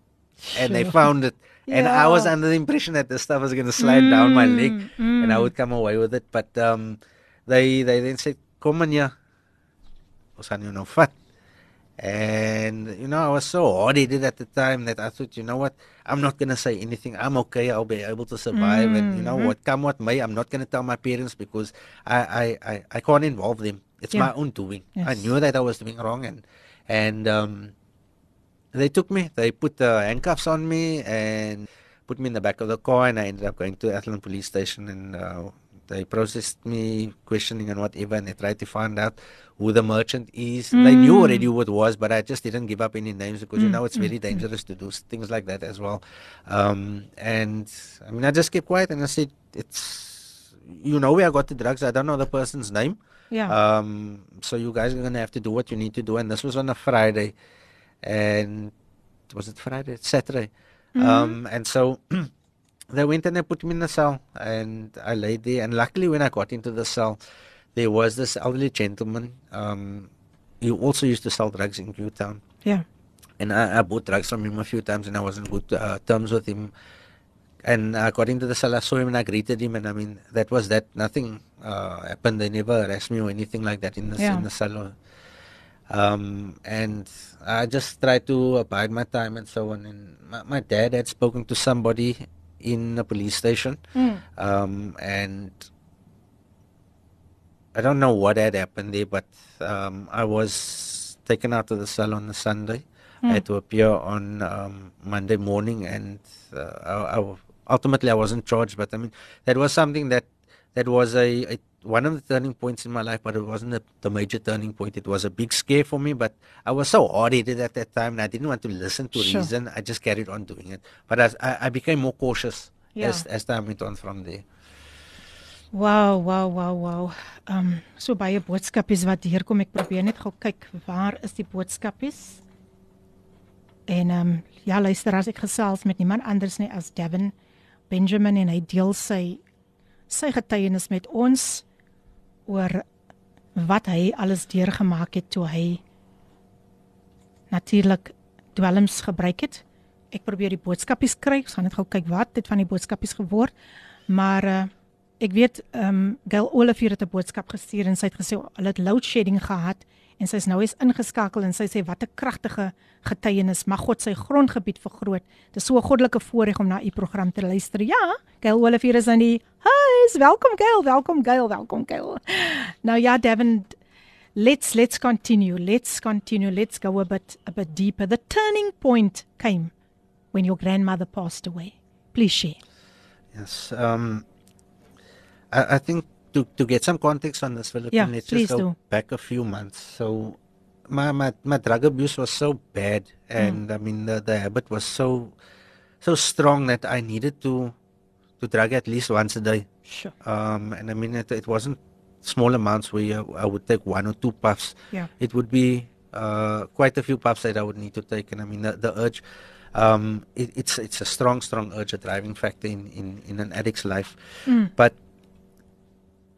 Speaker 3: And they found it and. I was under the impression that the stuff was going to slide mm, down my leg mm. and I would come away with it. But um, they they then said, "Come on, yeah, you know fat." And you know, I was so hard-headed at the time that I thought, you know what, I'm not gonna say anything. I'm okay. I'll be able to survive. Mm. And you know mm-hmm. what, come what may, I'm not gonna tell my parents because I I I, I can't involve them. It's yeah. my own doing. Yes. I knew that I was doing wrong, and and um, they took me. They put the handcuffs on me and put me in the back of the car, and I ended up going to Athlone Police Station, and uh, they processed me, questioning and whatever, and they tried to find out who the merchant is. Mm. They knew already who it was, but I just didn't give up any names because mm. you know it's very mm. dangerous to do things like that as well. Um, and I mean, I just kept quiet and I said, "It's you know where I got the drugs. I don't know the person's name.
Speaker 1: Yeah.
Speaker 3: Um, so you guys are gonna have to do what you need to do." And this was on a Friday and was it Friday? Saturday. Mm-hmm. Um, and so [clears throat] they went and they put me in the cell, and I laid there. And luckily, when I got into the cell, there was this elderly gentleman. Um, he also used to sell drugs in Newtown.
Speaker 1: Yeah.
Speaker 3: And I, I, bought drugs from him a few times, and I was in good uh, terms with him. And I got into the cell, I saw him, and I greeted him, and I mean, that was that. Nothing uh, happened. They never arrested me or anything like that in the yeah. in the cell. Um, and I just tried to abide my time and so on. And my, my dad had spoken to somebody in a police station, mm. um, and I don't know what had happened there, but um, I was taken out of the cell on a Sunday. Mm. I had to appear on um, Monday morning, and uh, I, I, ultimately I wasn't charged. But I mean, that was something that that was a, a one of the turning points in my life, but it wasn't a, the major turning point. It was a big scare for me, but I was so hard-headed at that time, and I didn't want to listen to sure. reason. I just carried on doing it. But as I, I became more cautious yeah. as as time went on from there.
Speaker 1: Wow, wow, wow, wow. Um so baie boodskapies wat hier kom. Ek probeer net gou kyk waar is die boodskapies? En um ja, luister as ek gesels met niemand anders nie as Devin Benjamin en hy deel sy sy getuienis met ons oor wat hy alles deurgemaak het toe hy natuurlik dwelms gebruik het. Ek probeer die boodskapies kry. Ek gaan net gou kyk wat dit van die boodskapies geword. Maar uh, ek weet ehm um, Gail Olivier het 'n boodskap gestuur en sy het gesê hulle het load shedding gehad en sy is nou eens ingeskakel en sy sê wat 'n kragtige getuienis mag God sy grondgebied vergroot. Dis so 'n goddelike voorreg om na u program te luister. Ja, Gail Olivier is aan die Hi, welkom Gail, welkom Gail, welkom Gail. Nou ja, Devin Let's let's continue. Let's continue. Let's go a bit a bit deeper. The turning point came when your grandmother passed away. Please share.
Speaker 3: Yes. Um I, I think to, to get some context on this, Philippine, yeah, let's just go do. back a few months. So, my, my, my drug abuse was so bad, and mm. I mean, the, the habit was so so strong that I needed to to drug at least once a day.
Speaker 1: Sure.
Speaker 3: Um, and I mean, it, it wasn't small amounts where I would take one or two puffs.
Speaker 1: Yeah.
Speaker 3: It would be uh, quite a few puffs that I would need to take, and I mean, the, the urge. Um, it, it's it's a strong, strong urge, a driving factor in, in, in an addict's life. Mm. But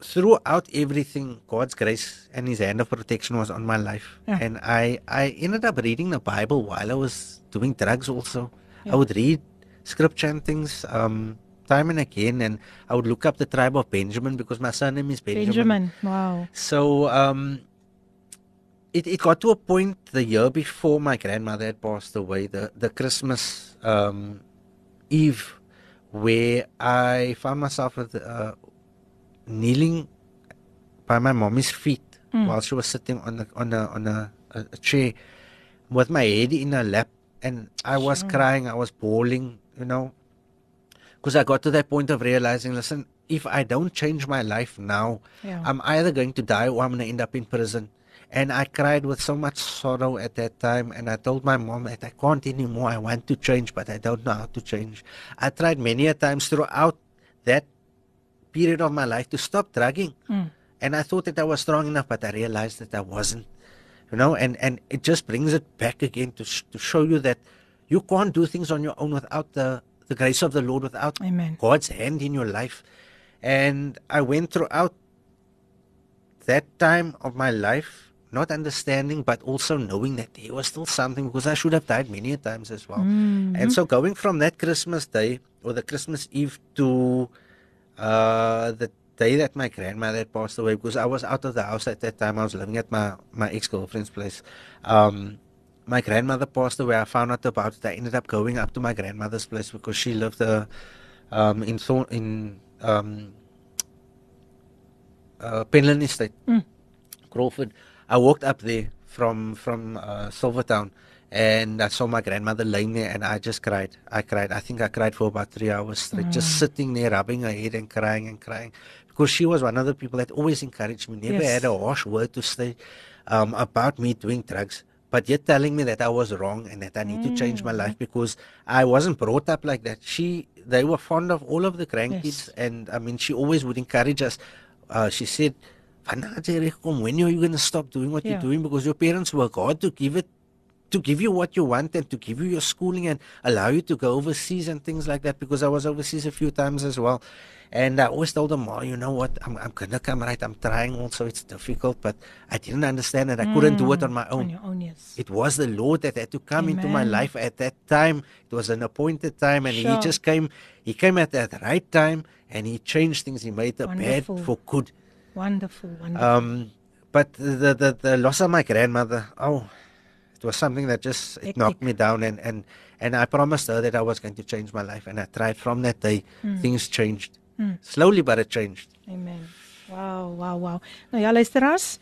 Speaker 3: throughout everything, God's grace and His hand of protection was on my life. Yeah. And I, I ended up reading the Bible while I was doing drugs also. Yeah. I would read scripture and things um, time and again, and I would look up the tribe of Benjamin because my surname is Benjamin.
Speaker 1: Benjamin, wow.
Speaker 3: So um, it, it got to a point the year before my grandmother had passed away, the, the Christmas um, Eve, where I found myself with. Uh, kneeling by my mommy's feet mm. while she was sitting on a, on a on a, a, a chair with my head in her lap and I was sure. crying I was bawling you know because I got to that point of realizing listen if I don't change my life now yeah. I'm either going to die or I'm going to end up in prison and I cried with so much sorrow at that time and I told my mom that I can't anymore I want to change but I don't know how to change I tried many a times throughout that period of my life to stop drugging.
Speaker 1: Mm.
Speaker 3: And I thought that I was strong enough, but I realized that I wasn't. You know, and, and it just brings it back again to, sh- to show you that you can't do things on your own without the, the grace of the Lord, without
Speaker 1: Amen.
Speaker 3: God's hand in your life. And I went throughout that time of my life, not understanding, but also knowing that there was still something because I should have died many a times as well.
Speaker 1: Mm-hmm.
Speaker 3: And so going from that Christmas day or the Christmas Eve to uh, the day that my grandmother passed away, because I was out of the house at that time, I was living at my, my ex girlfriend's place. Um, my grandmother passed away. I found out about it. I ended up going up to my grandmother's place because she lived uh, um, in Thorn, in um, uh, Penlyn Estate,
Speaker 1: Mm.
Speaker 3: Crawford. I walked up there from from uh, Silvertown, and I saw my grandmother laying there, and I just cried. I cried. I think I cried for about three hours straight, just sitting there, rubbing her head and crying and crying, because she was one of the people that always encouraged me. Never
Speaker 1: Yes.
Speaker 3: had a harsh word to say um, about me doing drugs. But yet telling me that I was wrong and that I need to change my life because I wasn't brought up like that. She, they were fond of all of the grandkids,
Speaker 1: Yes.
Speaker 3: and I mean, she always would encourage us. Uh, she said, "Wanneer jy regkom, when are you going to stop doing what
Speaker 1: Yeah.
Speaker 3: you're doing? Because your parents work hard to give it, to give you what you want and to give you your schooling and allow you to go overseas and things like that. Because I was overseas a few times as well, and I always told them, "Oh, you know what? I'm, I'm gonna come right. I'm trying. Also, it's difficult, but I didn't understand that I couldn't do it on my own."
Speaker 1: On your own, yes.
Speaker 3: It was the Lord that had to come into my life at that time. It was an appointed time, and
Speaker 1: Sure.
Speaker 3: He just came. He came at that right time, and He changed things. He made the
Speaker 1: Wonderful.
Speaker 3: bad for good.
Speaker 1: Wonderful, wonderful.
Speaker 3: Um, but the, the the loss of my grandmother, oh, it was something that just it knocked me down, and and and I promised her that I was going to change my life, and I tried. From that day,
Speaker 1: Hmm.
Speaker 3: things changed slowly, but it changed.
Speaker 1: Amen. Wow, wow, wow. Nou ja, luisteraars,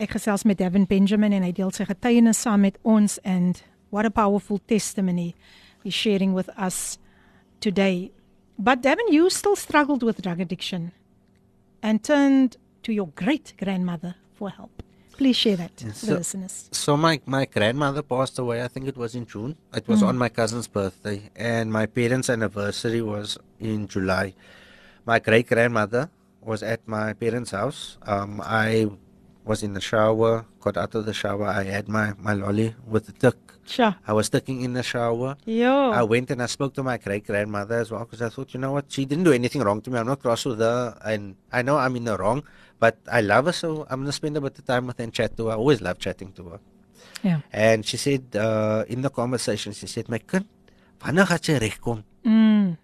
Speaker 1: ek gesels met Davin Benjamin en hy deel sy getuienis saam met ons and what a powerful testimony he's sharing with us today. But Davin, you still struggled with drug addiction and turned to your great grandmother for help. Please share that with
Speaker 3: so-
Speaker 1: the listeners.
Speaker 3: So my my grandmother passed away. I think it was in June. It was on my cousin's birthday, and my parents' anniversary was in July. My great grandmother was at my parents' house. Um, I was in the shower, got out of the shower. I had my my lolly with the tik.
Speaker 1: Sure.
Speaker 3: I was sticking in the shower. I went and I spoke to my great grandmother as well because I thought, you know what, she didn't do anything wrong to me. I'm not cross with her, and I know I'm in the wrong, but I love her, so I'm gonna spend a bit of time with her and chat to her. I always love chatting to her.
Speaker 1: Ja.
Speaker 3: And she said uh, in the conversation, she said, "My kind, wanneer gaan jy regkom?"
Speaker 1: Mm.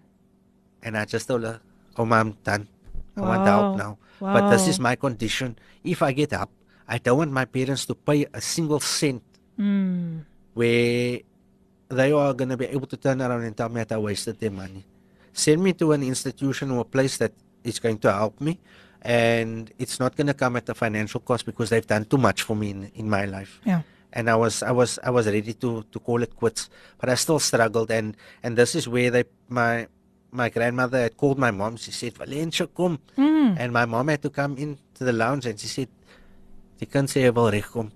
Speaker 3: And I just told her, "Oh, mom, done. I want help
Speaker 1: Wow.
Speaker 3: now. But this is my condition. If I get up, I don't want my parents to pay a single cent
Speaker 1: Mm.
Speaker 3: where they are going to be able to turn around and tell me that I wasted their money. Send me to an institution or a place that is going to help me, and it's not going to come at a financial cost because they've done too much for me in, in my life.
Speaker 1: Yeah.
Speaker 3: And I was I was I was ready to to call it quits, but I still struggled. And and this is where they my my grandmother had called my mom. She said, "Valencia, come."
Speaker 1: Mm.
Speaker 3: And my mom had to come into the lounge and she said, "Die kind sê hy wil regkom."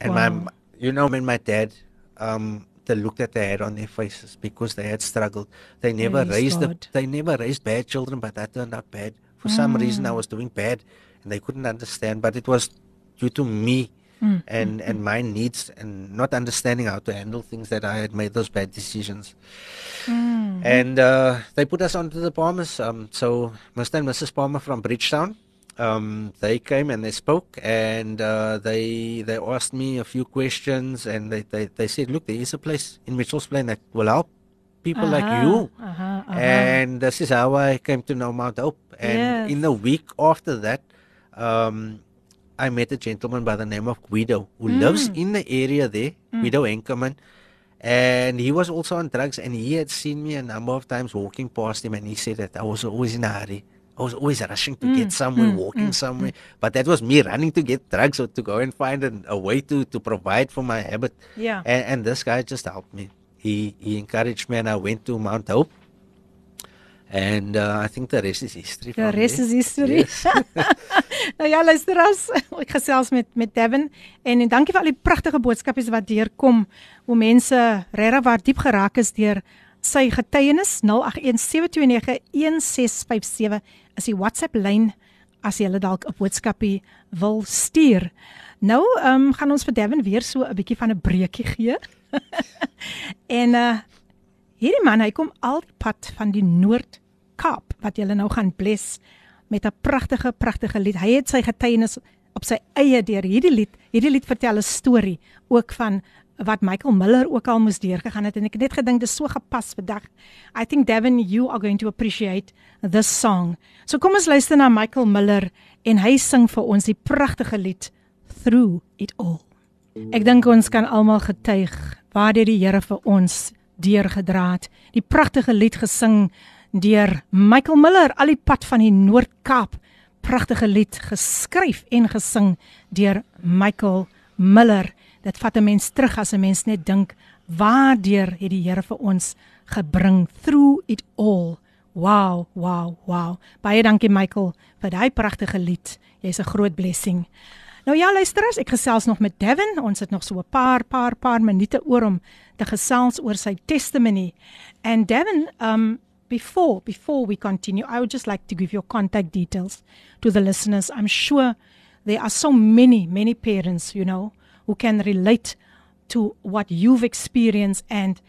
Speaker 3: And my, you know, when my dad, um, the look that they had on their faces because they had struggled. They never raised the, they never raised bad children, but I turned out bad. For some reason,
Speaker 1: Mm.
Speaker 3: I was doing bad, and they couldn't understand. But it was due to me
Speaker 1: Mm.
Speaker 3: and and my needs and not understanding how to handle things that I had made those bad decisions.
Speaker 1: Mm.
Speaker 3: And uh, they put us onto the Palmers. Um, so Mr. and Mrs. Palmer from Bridgetown, um, they came and they spoke and uh, they they asked me a few questions and they, they, they said, look, there is a place in Mitchell's Plain that will help people uh-huh, like
Speaker 1: Aha,
Speaker 3: you.
Speaker 1: aha, aha.
Speaker 3: And this is how I came to know Mount Hope. And in
Speaker 1: Yes.
Speaker 3: the week after that, um, I met a gentleman by the name of Guido who hmm. lives in the area there, hmm. Guido Enkerman. And he was also on drugs, and he had seen me a number of times walking past him, and he said that I was always in a hurry. I was always rushing to hmm. get somewhere, walking somewhere. But that was me running to get drugs or to go and find an, a way to, to provide for my habit.
Speaker 1: Ja.
Speaker 3: And, and this guy just helped me. He he encouraged me, and I went to Mount Hope. And uh, I think the rest is history.
Speaker 1: The rest
Speaker 3: there.
Speaker 1: is history.
Speaker 3: Yes. [laughs]
Speaker 1: nou ja, luisteras, ek gesels met met Devin en, en dankie vir al die pragtige boodskapies wat deurkom hoe mense regtig waar diep geraak is deur sy getuienis 0817291657 is die WhatsApp lyn as jy hulle dalk 'n boodskapie wil stuur. Nou, ehm um, gaan ons vir Devin weer so 'n bietjie van 'n breekie gee. [laughs] en uh hierdie man, hy kom al die pad van die Noord-Kaap wat jy nou gaan bless met 'n pragtige pragtige lied. Hy het sy getuienis op sy eie deur hierdie lied. Hierdie lied vertel 'n storie ook van wat Michael Miller ook al moes deurgegaan het en ek het net gedink dis so gepas vandag. I think Devin you are going to appreciate this song. So kom ons luister na Michael Miller en hy sing vir ons die pragtige lied Through It All. Ek dink ons kan almal getuig waar dit die Here vir ons deurgedra het. Die pragtige lied gesing deur Michael Miller al die pad van die Noord-Kaap. Pragtige lied geskryf en gesing deur Michael Miller. Dit vat 'n mens terug as 'n mens net dink waardeur het die Here vir ons gebring through it all. Wow, wow, wow. Baie dankie Michael vir daai pragtige lied. Jy's 'n groot blessing. Nou ja, luisterers, ek gesels nog met Devin. Ons het nog so 'n paar paar paar minute oor om te gesels oor sy testimony. And Devin, um before before we continue, I would just like to give your contact details to the listeners. I'm sure there are so many many parents, you know, who can relate to what you've experienced and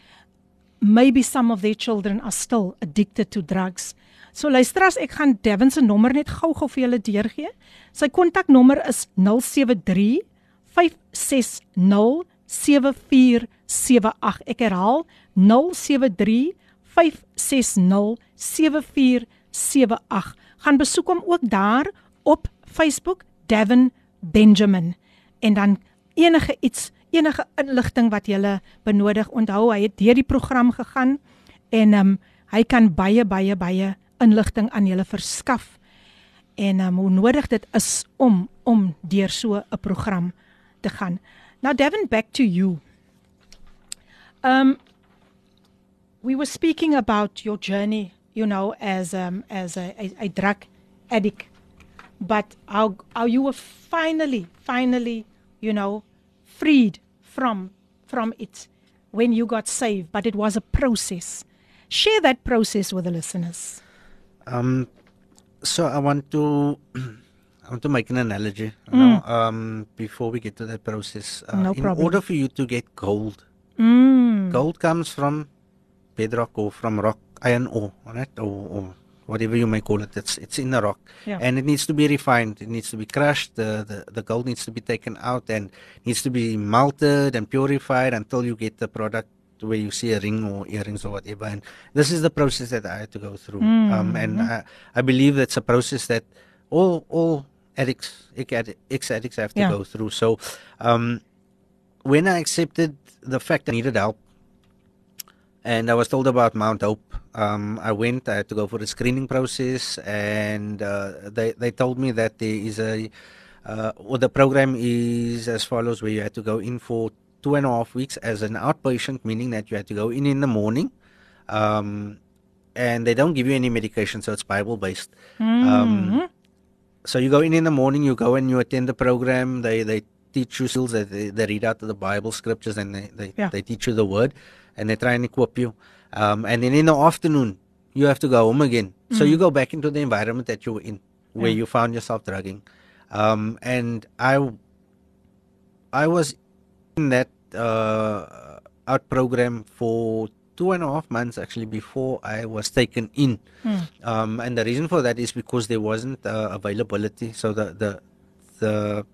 Speaker 1: maybe some of their children are still addicted to drugs. So luister as ek gaan Devin se nommer net gou-gou vir julle deurgee. Sy kontaknommer is 073 560 7478. Ek herhaal 073 560 7478. Gaan besoek hom ook daar op Facebook Devin Benjamin en dan enige iets enige inligting wat jy benodig onthou hy het deur die program gegaan en um, hy kan baie baie baie inligting aan julle verskaf en um, hoe nodig dit is om om deur so 'n program te gaan. Now Devin back to you. Um we were speaking about your journey, you know, as um as a, a, a drug addict, but how how you were finally finally, you know, freed from from it when you got saved, but it was a process. Share that process with the listeners.
Speaker 3: Um, so I want to [clears throat] I want to make an analogy. You mm. know, um, before we get to that process,
Speaker 1: uh, no
Speaker 3: in
Speaker 1: problem.
Speaker 3: order for you to get gold,
Speaker 1: mm.
Speaker 3: gold comes from bedrock or from rock, iron ore, right? Or, or whatever you may call it. It's it's in the rock,
Speaker 1: yeah.
Speaker 3: and it needs to be refined. It needs to be crushed. The, the the gold needs to be taken out and needs to be melted and purified until you get the product where you see a ring or earrings or whatever. And this is the process that I had to go through.
Speaker 1: Mm.
Speaker 3: Um, and I, I believe that's a process that all all addicts, ex addicts have to
Speaker 1: yeah.
Speaker 3: go through. So um, when I accepted the fact I needed help, and I was told about Mount Hope. Um, I went. I had to go for the screening process, and uh, they they told me that there is a uh, well, the program is as follows: where you had to go in for two and a half weeks as an outpatient, meaning that you had to go in in the morning. Um, and they don't give you any medication, so it's Bible based.
Speaker 1: Mm-hmm. Um,
Speaker 3: so you go in in the morning, you go and you attend the program. They they teach you skills. They, they read out the Bible scriptures and they they,
Speaker 1: yeah.
Speaker 3: they teach you the word, and they try and equip you. Um, and then in the afternoon, you have to go home again. Mm-hmm. So you go back into the environment that you were in, where
Speaker 1: Yeah.
Speaker 3: you found yourself drugging. Um, and I I was that uh, out program for two and a half months actually before I was taken in.
Speaker 1: Mm.
Speaker 3: Um, and the reason for that is because there wasn't uh, availability. So the the the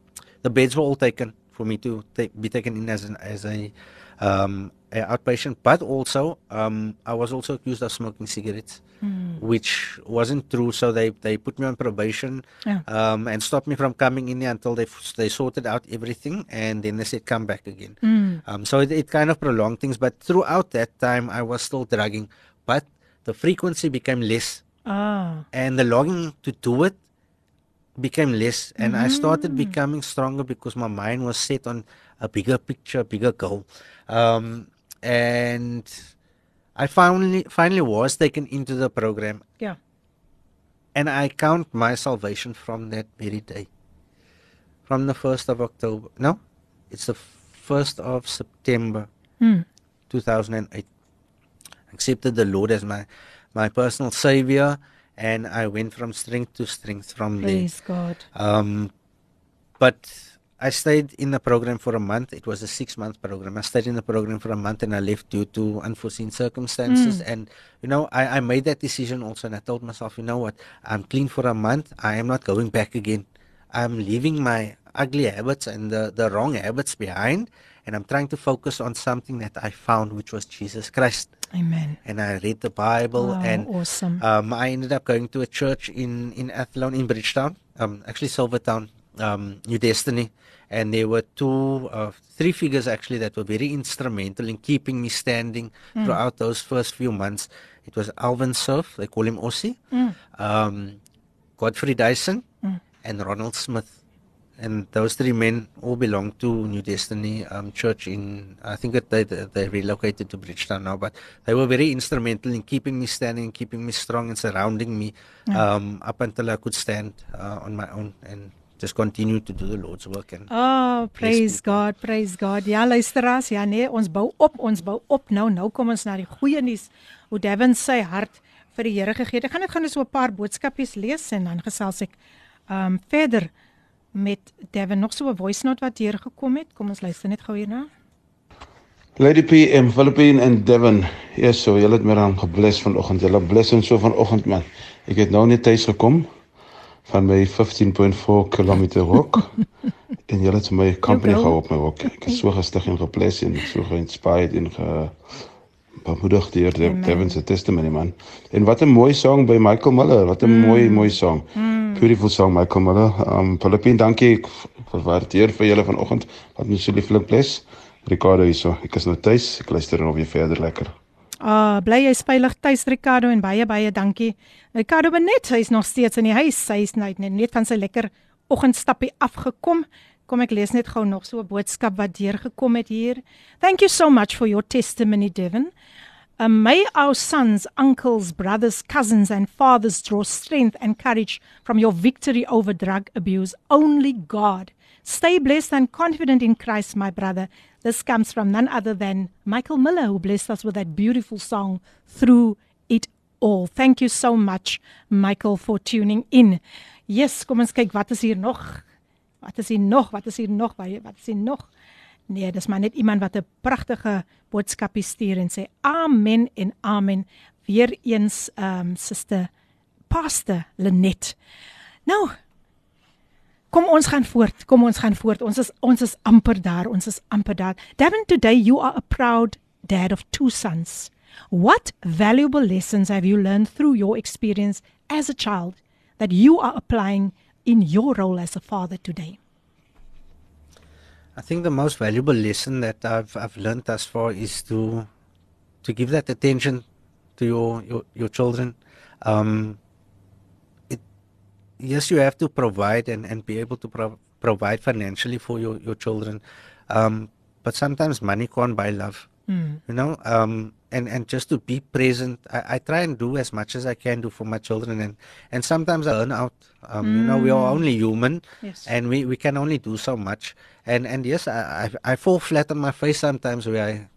Speaker 3: the beds were all taken for me to ta- be taken in as an as a, um, a outpatient. But also, um, I was also accused of smoking cigarettes,
Speaker 1: Mm.
Speaker 3: which wasn't true. So they they put me on probation
Speaker 1: Yeah.
Speaker 3: um, and stopped me from coming in there until they f- they sorted out everything, and then they said come back again.
Speaker 1: Mm.
Speaker 3: Um, so it, it kind of prolonged things, but throughout that time, I was still drugging, but the frequency became less,
Speaker 1: Ah.
Speaker 3: and the longing to do it became less, and I started
Speaker 1: Mm.
Speaker 3: becoming stronger because my mind was set on a bigger picture, a bigger goal, um, and I finally finally was taken into the program,
Speaker 1: Yeah.
Speaker 3: and I count my salvation from that very day, from the first of October. No, it's the first of September.
Speaker 1: Mm.
Speaker 3: 2008. accepted the Lord as my my personal savior, and I went from strength to strength from
Speaker 1: Praise
Speaker 3: there.
Speaker 1: God.
Speaker 3: Um, but I stayed in the program for a month. It was a six month program. I stayed in the program for a month and I left due to unforeseen circumstances. Mm. And, you know, I, I made that decision also. And I told myself, you know what? I'm clean for a month. I am not going back again. I'm leaving my ugly habits and the, the wrong habits behind. And I'm trying to focus on something that I found, which was Jesus Christ.
Speaker 1: Amen.
Speaker 3: And I read the Bible.
Speaker 1: Oh,
Speaker 3: and
Speaker 1: awesome.
Speaker 3: um, I ended up going to a church in, in Athlone, in Bridgetown, um, actually Silvertown, um, New Destiny and there were two, uh, three figures actually that were very instrumental in keeping me standing mm. throughout those first few months. It was Alvin Surf, they call him Ossie, mm. um, Godfrey Dyson, mm. and Ronald Smith. And those three men all belong to New Destiny um, Church in, I think that they, they relocated to Bridgetown now, but they were very instrumental in keeping me standing, keeping me strong, and surrounding me um, up until I could stand uh, on my own. And just continue to do the Lord's work and
Speaker 1: Oh, praise God, praise God. Ja, luisteraars, ja nee, ons bou op, ons bou op. Nou nou kom ons na die goeie nuus. Hoe Devin sy hart vir die Here gegee het. Ek gaan net gou net so 'n paar boodskapies lees en dan gesels ek um verder met Devin nog so 'n voice note wat hier gekom het. Kom ons luister net gou hierna.
Speaker 5: Lady PM Philippine en Devon. Ja, so julle het my dan gebless vanoggend. Julle blessing so vanoggend man. Ek het nou net tuis gekom van my 15.4 km walk [laughs] en julle het my company gehou op my walk. Ek is so gestig en geplaas en so geïnspireerd en ge bemoedig deur die Devon se testimony man. En wat 'n mooi song by Michael Miller. Wat 'n mm. mooi mooi song. Mm. Beautiful song Michael Miller. Um Philippine, dankie vir waardeer vir julle vanoggend. Wat my so lieflik bless. Ricardo hierso. Ek is nou tuis. Ek luister nou weer verder lekker.
Speaker 1: Ah, uh, bly jy veilig tuis Ricardo en baie baie dankie. Ricardo Benet, hy is nog steeds in die huis. Hy is net net van sy lekker oggendstappie afgekom. Kom ek lees net gou nog so 'n boodskap wat deurgekom het hier. Thank you so much for your testimony, Devon. Um, may our sons, uncles, brothers, cousins, and fathers draw strength and courage from your victory over drug abuse. Only God. Stay blessed and confident in Christ, my brother. This comes from none other than Michael Miller, who blessed us with that beautiful song, Through It All. Thank you so much, Michael, for tuning in. Yes, kom ons kyk wat is hier nog? Wat is hier nog? Wat is hier nog? Wat is hier nog? Nee, dis maar net iemand wat 'n pragtige boodskap stuur en sê amen en amen. Weereens ehm um, suster Pastor Lenet. Nou, Kom ons gaan voort. Kom ons gaan voort. Ons is ons is amper daar. Ons is amper daar. Devin, today you are a proud dad of two sons. What valuable lessons have you learned through your experience as a child that you are applying in your role as a father today?
Speaker 3: I think the most valuable lesson that I've I've learned thus far is to to give that attention to your your, your children. Um, yes, you have to provide and, and be able to pro- provide financially for your, your children. Um, but sometimes money can't buy love. Mm. You know, um, and and just to be present, I, I, try and do as much as I can do for my children, and and sometimes I earn out. Um, mm. You know, we are hmm. only human, yes. and we, we can only do so much. And and yes, I, I I fall flat on my face sometimes where I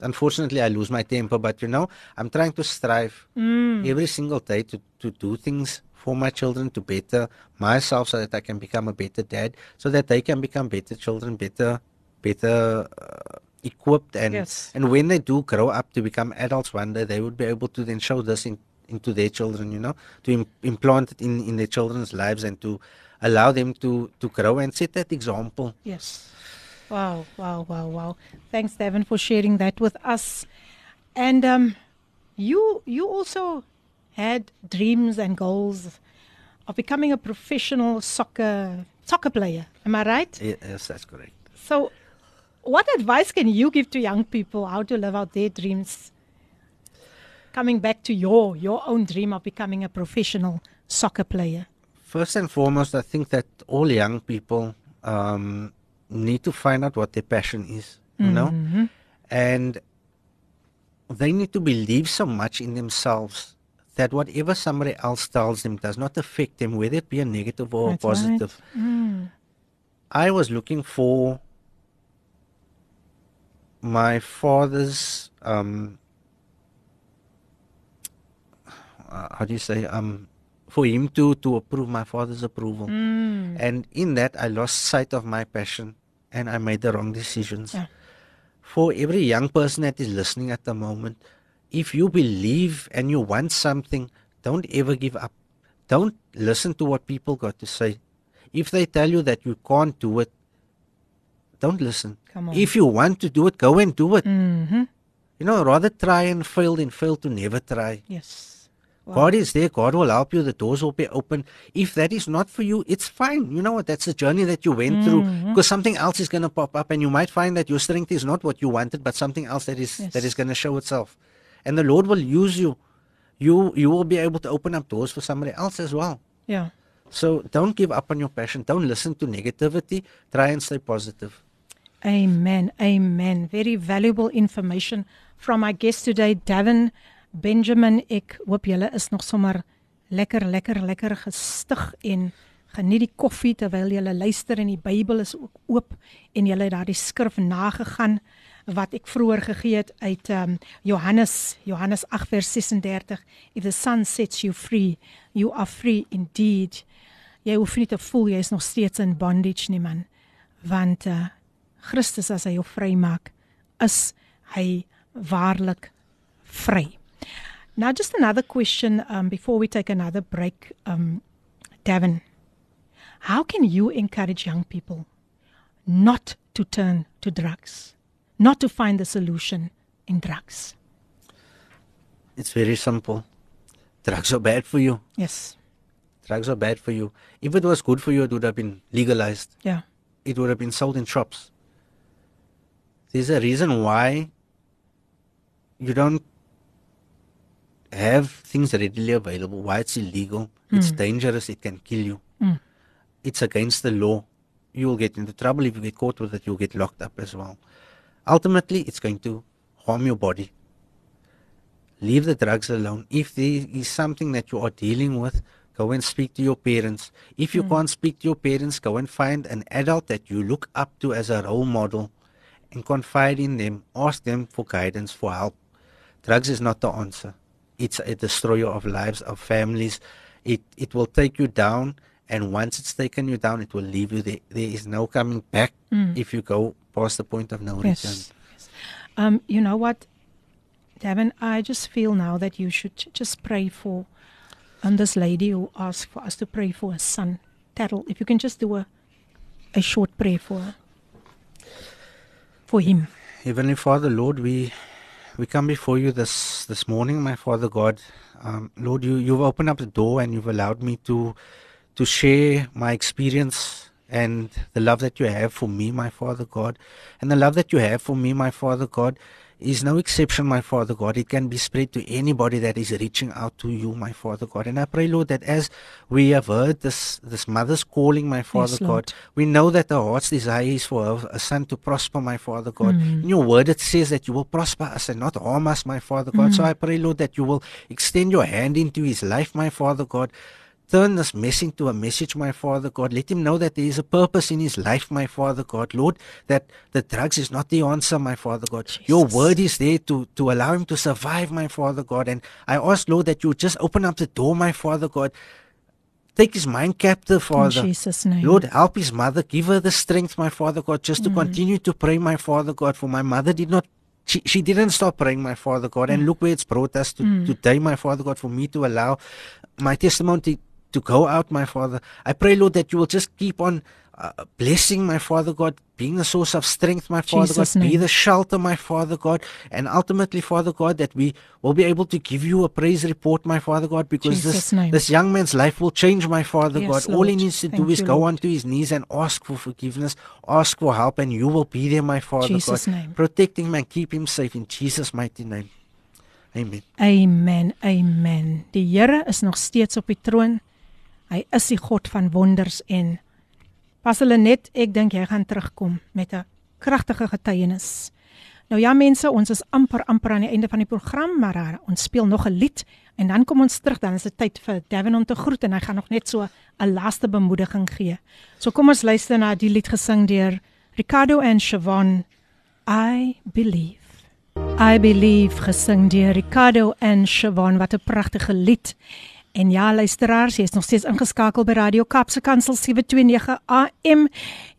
Speaker 3: unfortunately I lose my temper, but you know, I'm trying to strive mm. every single day to, to do things for my children to better myself so that I can become a better dad, so that they can become better children, better, better uh, equipped, and yes. and when they do grow up to become adults one day, they would be able to then show this in, into their children, you know, to Im- implant it in in their children's lives and to allow them to to grow and set that example.
Speaker 1: Yes. Wow, wow, wow, wow. Thanks, Davin, for sharing that with us. And um, you you also had dreams and goals of becoming a professional soccer soccer player. Am I right?
Speaker 3: Yes, that's correct.
Speaker 1: So, what advice can you give to young people how to live out their dreams? Coming back to your your own dream of becoming a professional soccer player.
Speaker 3: First and foremost, I think that all young people um, need to find out what their passion is. You mm-hmm. know, and they need to believe so much in themselves that whatever somebody else tells them does not affect them, whether it be a negative or That's a positive. Right. Mm. I was looking for my father's um, uh, how do you say um for him to to approve my father's approval.
Speaker 1: Mm.
Speaker 3: And in that I lost sight of my passion and I made the wrong decisions.
Speaker 1: Yeah.
Speaker 3: For every young person that is listening at the moment, if you believe and you want something, don't ever give up. Don't listen to what people got to say. If they tell you that you can't do it, don't listen.
Speaker 1: Come on.
Speaker 3: If you want to do it, go and do it.
Speaker 1: Mhm.
Speaker 3: You know, rather try and fail than fail to never try.
Speaker 1: Yes.
Speaker 3: God is there. God will help you. The doors will be open. If that is not for you, it's fine. You know what? That's the journey that you went through.
Speaker 1: Mhm.
Speaker 3: Because something else is going to pop up, and you might find that your strength is not what you wanted, but something else that is
Speaker 1: Yes.
Speaker 3: that is going to show itself. And the Lord will use you. You you will be able to open up doors for somebody else as well.
Speaker 1: Ja.
Speaker 3: So don't give up on your passion. Don't listen to negativity. Try and stay positive.
Speaker 1: Amen. Amen. Very valuable information from our guest today, Davin Benjamin. Ek hoop julle is nog sommer lekker lekker lekker gestig en geniet die koffie terwyl julle luister en die Bybel is ook oop en julle het daardie skrif nagegaan wat ek vroeër gegee het uit um, Johannes Johannes 8 vers 36 If the sun sets you free, you are free indeed. Jy hoef nie te voel jy is nog steeds in bondage nie man, want uh, Christus as hy jou vrymaak, is hy waarlik vry. Now just another question um before we take another break um Davin. How can you encourage young people not to turn to drugs, not to find the solution in drugs?
Speaker 3: It's very simple. Drugs are bad for you.
Speaker 1: Yes.
Speaker 3: Drugs are bad for you. If it was good for you, it would have been legalized.
Speaker 1: Yeah.
Speaker 3: It would have been sold in shops. There's a reason why you don't have things readily available, why it's illegal. It's dangerous, it can kill you.
Speaker 1: Mm.
Speaker 3: It's against the law. You will get into trouble if you get caught with it, you'll get locked up as well. Ultimately, it's going to harm your body. Leave the drugs alone. If there is something that you are dealing with, go and speak to your parents. If you hmm. can't speak to your parents, go and find an adult that you look up to as a role model and confide in them. Ask them for guidance, for help. Drugs is not the answer. It's a destroyer of lives, of families. It it will take you down, and once it's taken you down, it will leave you there. There is no coming back hmm. if you go past the point of no return.
Speaker 1: Yes. yes. Um, you know what, Davin, I just feel now that you should just pray for um, this lady who asked for us to pray for her son, Tattle. If you can just do a, a short prayer for her. For him.
Speaker 3: Heavenly Father, Lord, we we come before you this this morning, my Father God. Um, Lord, you you've opened up the door and you've allowed me to to share my experience and the love that you have for me, my Father God, and the love that you have for me, my Father God. Is no exception, my Father God. It can be spread to anybody that is reaching out to you, my Father God. And I pray, Lord, that as we have heard this this mother's calling, my Father
Speaker 1: Lord.
Speaker 3: God, we know that her heart's desire is for her, a son to prosper, my Father God. Mm. In your word, it says that you will prosper us and not harm us, my Father God. So mm. I pray, Lord, that you will extend your hand into his life, my Father God. Turn this mess into a message, my Father God. Let him know that there is a purpose in his life, my Father God. Lord, that the drugs is not the answer, my Father God. Your word is there to, to allow him to survive, my Father God. And I ask, Lord, that you just open up the door, my Father God. Take his mind captive, Father.
Speaker 1: In Jesus' name.
Speaker 3: Lord, help his mother. Give her the strength, my Father God, just
Speaker 1: Mm.
Speaker 3: to continue to pray, my Father God. For my mother did not, she, she didn't stop praying, my Father God.
Speaker 1: Mm.
Speaker 3: And look where it's brought us to, today, my Father God, for me to allow my testimony to go out, my Father. I pray, Lord, that you will just keep on uh, blessing, my Father God, being the source of strength, my Father
Speaker 1: Jesus'
Speaker 3: God, be the shelter, my Father God, and ultimately, Father God, that we will be able to give you a praise report, my Father God, because
Speaker 1: Jesus'
Speaker 3: this
Speaker 1: name.
Speaker 3: this young man's life will change, my Father
Speaker 1: Yes,
Speaker 3: God. All he needs to
Speaker 1: Thank
Speaker 3: do is
Speaker 1: you,
Speaker 3: go
Speaker 1: Lord.
Speaker 3: onto his knees and ask for forgiveness, ask for help, and you will be there, my Father
Speaker 1: Jesus'
Speaker 3: God.
Speaker 1: name.
Speaker 3: Protect him and keep him safe in Jesus' mighty name. Amen.
Speaker 1: Amen. Amen. Die Here is nog steeds op die troon. Hy is die God van wonders en pas hulle net, ek dink jy gaan terugkom met 'n kragtige getuienis. Nou ja mense, ons is amper amper aan die einde van die program, maar uh, ons speel nog 'n lied en dan kom ons terug, dan is dit tyd vir Devin om te groet en hy gaan nog net so 'n laaste bemoediging gee. So kom ons luister na die lied gesing deur Ricardo en Siobhan I believe. I believe gesing deur Ricardo en Siobhan wat 'n pragtige lied. En ja, luisteraars, jy is nog steeds ingeskakel by Radio Kapse Kansel 729 AM.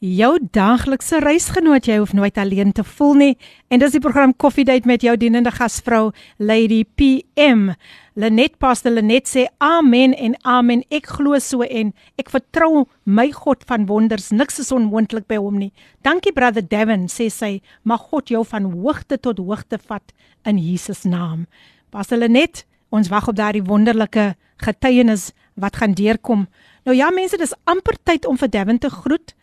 Speaker 1: Jou daglikse reisgenoot, jy hoef nooit alleen te voel nie. En dis die program Coffee Date met jou dienende gasvrou Lady PM. Lenet Pastor Lenet sê amen en amen. Ek glo so en ek vertrou my God van wonders. Niks is onmoontlik by hom nie. Dankie brother Devon sê sy, mag God jou van hoogte tot hoogte vat in Jesus naam. Pastor Lenet, ons wag op daardie wonderlike getuienis wat gaan deurkom. Nou ja mense, dis amper tyd om vir Devon te groet.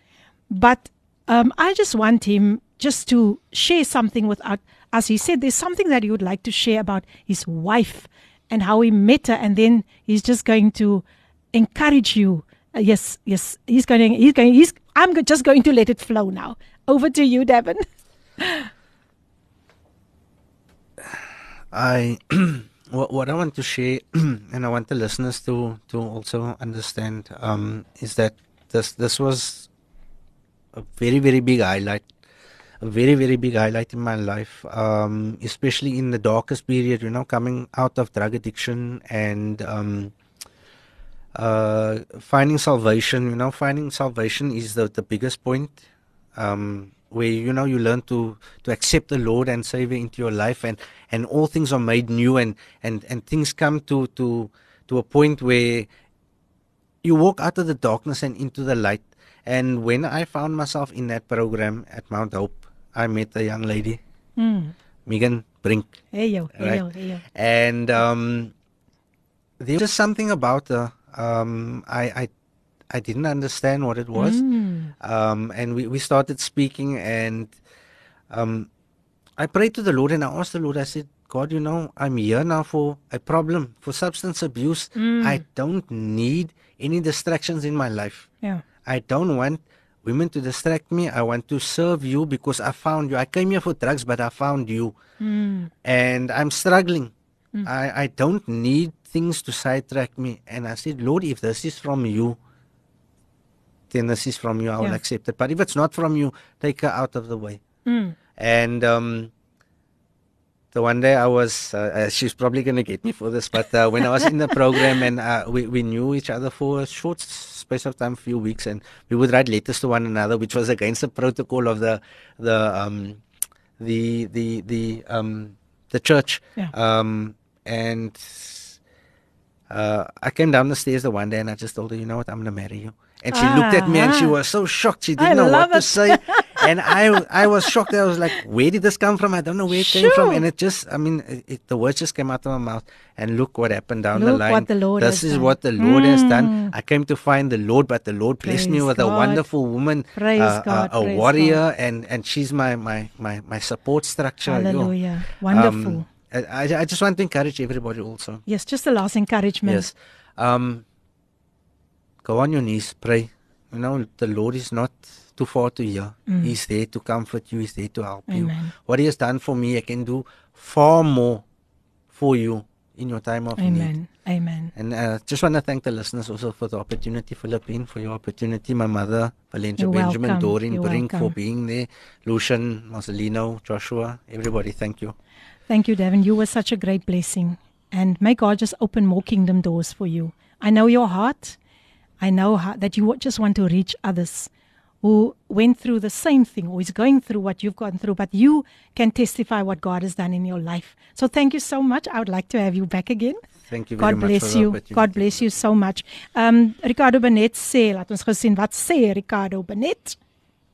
Speaker 1: But um I just want him just to share something with us. As he said, there's something that he would like to share about his wife and how he met her and then he's just going to encourage you uh, yes yes he's going he's going he's i'm just going to let it flow now over to you devon
Speaker 3: i [clears throat] what, what i want to share [clears throat] and i want the listeners to to also understand um, is that this this was a very very big highlight a very very big highlight in my life um, especially in the darkest period you know coming out of drug addiction and um, uh, finding salvation you know finding salvation is the, the biggest point. Um, where you know you learn to to accept the lord and savior into your life and and all things are made new and and and things come to to to a point where you walk out of the darkness and into the light and when I found myself in that program at Mount Hope, I met a young lady, mm. Megan Brink.
Speaker 1: Hey yo, right? hey yo, hey yo.
Speaker 3: And um, there was just something about her. Um, I, I, I didn't understand what it was. Mm. Um, and we, we started speaking, and um, I prayed to the Lord, and I asked the Lord. I said, God, you know, I'm here now for a problem, for substance abuse. Mm. I don't need any distractions in my life.
Speaker 1: Yeah.
Speaker 3: I don't want women to distract me. I want to serve you because I found you. I came here for drugs, but I found you. Mm. And I'm struggling. Mm. I, I don't need things to sidetrack me. And I said, Lord, if this is from you, then this is from you. I will yeah. accept it. But if it's not from you, take her out of the way. Mm. And um, the one day I was, uh, uh she's probably going to get me for this, but uh, when I was in the [laughs] program and uh, we, we knew each other for a short space of time, few weeks, and we would write letters to one another, which was against the protocol of the the um, the the the um, the church.
Speaker 1: Yeah.
Speaker 3: Um, and uh, I came down the stairs the one day and I just told her, you know what, I'm going to marry you. And she ah, looked at me and she ah. was so shocked. She didn't I know what it. to say. and I I was shocked. I was like, where did this come from? I don't know where it sure. came from. And it just, I mean, it, it, the words just came out of my mouth. And look what happened down
Speaker 1: look
Speaker 3: the line.
Speaker 1: What the Lord
Speaker 3: this is
Speaker 1: done.
Speaker 3: what the Lord mm. has done. I came to find the Lord, but the Lord blessed me with God. a wonderful woman,
Speaker 1: uh, uh, God,
Speaker 3: a warrior, God. and and she's my my my my support structure.
Speaker 1: Hallelujah, wonderful. Um,
Speaker 3: I, I just want to encourage everybody also.
Speaker 1: Yes, just the last encouragement.
Speaker 3: Yes. Um, go on your knees, pray. You know, the Lord is not too far to hear. Mm. He's there to comfort you. He's there to help Amen. you. What He has done for me, I can do far more for you in your time of
Speaker 1: Amen.
Speaker 3: need.
Speaker 1: Amen.
Speaker 3: And uh, just want to thank the listeners also for the opportunity, Philippine, for your opportunity. My mother, Valencia You're Benjamin, welcome. Doreen You're Brink, welcome. for being there. Lucian, Marcelino, Joshua, everybody, thank you.
Speaker 1: Thank you, Davin. You were such a great blessing. And may God just open more kingdom doors for you. I know your heart. I know how, that you just want to reach others who went through the same thing or is going through what you've gone through, but you can testify what God has done in your life. So thank you so much. I would like to have you back again.
Speaker 3: Thank you
Speaker 1: God bless you. God bless you so much. Um Ricardo Benet sê, laat ons gesien wat sê Ricardo Benet.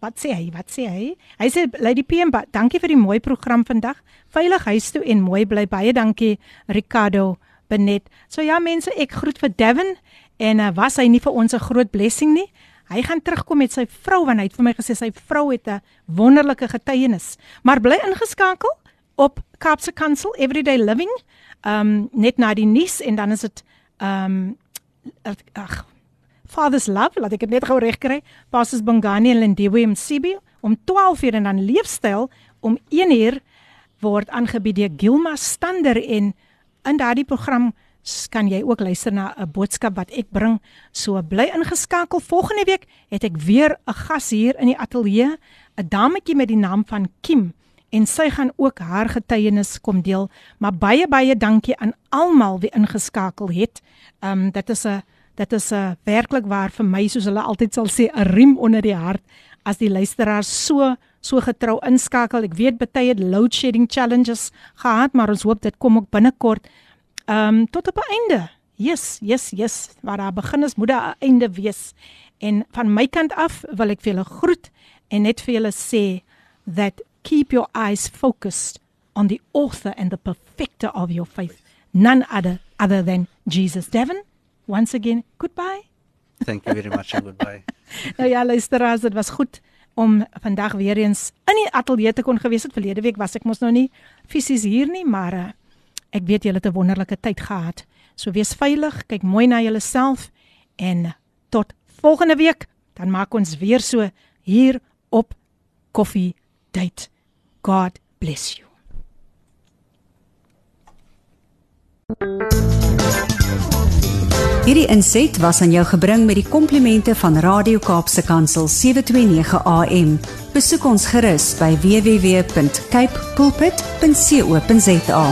Speaker 1: Wat sê hy? Wat sê hy? Hy sê Lady PM, dankie vir die mooi program vandag. Veilig huis toe en mooi bly. Baie dankie Ricardo Benet. So ja mense, ek groet vir Devon en uh, was hy nie vir ons 'n groot blessing nie? Hy gaan terugkom met sy vrou want hy het vir my gesê sy vrou het 'n wonderlike getuienis. Maar bly ingeskakel op Kaapse Kansel Everyday Living. Um net na die nuus en dan is dit um ag Father's Love, laat ek dit net gou reg kry. Pastors Bongani en Lindiwe Msibi om 12:00 en dan leefstyl om 1:00 word aangebied deur Gilma Stander en in daardie program kan jy ook luister na 'n boodskap wat ek bring. So bly ingeskakel. Volgende week het ek weer 'n gas hier in die ateljee, 'n dametjie met die naam van Kim en sy gaan ook haar getuienis kom deel. Maar baie baie dankie aan almal wie ingeskakel het. Ehm um, dit is 'n dit is 'n werklik waar vir my soos hulle altyd sal sê 'n riem onder die hart as die luisteraars so so getrou inskakel. Ek weet baie het load shedding challenges gehad, maar ons hoop dit kom ook binnekort ehm um, tot op 'n einde. Yes, yes, yes. Waar daar begin is, moet daar 'n einde wees. En van my kant af wil ek vir julle groet en net vir julle sê that keep your eyes focused on the author and the perfecter of your faith, none other other than Jesus. Devon, once again, goodbye.
Speaker 3: Thank you very much and goodbye. [laughs]
Speaker 1: nou ja, luisteraars, dit was goed om vandag weer eens in die ateljee te kon gewees het. Verlede week was ek mos nou nie fisies hier nie, maar uh, ek weet julle het 'n wonderlike tyd gehad. So wees veilig, kyk mooi na jouself en tot volgende week, dan maak ons weer so hier op Koffie Date. God bless you.
Speaker 6: Hierdie inset was aan jou gebring met die komplimente van Radio Kaapse Kansel 729 AM. Besoek ons gerus by www.cape pulpit.co.za.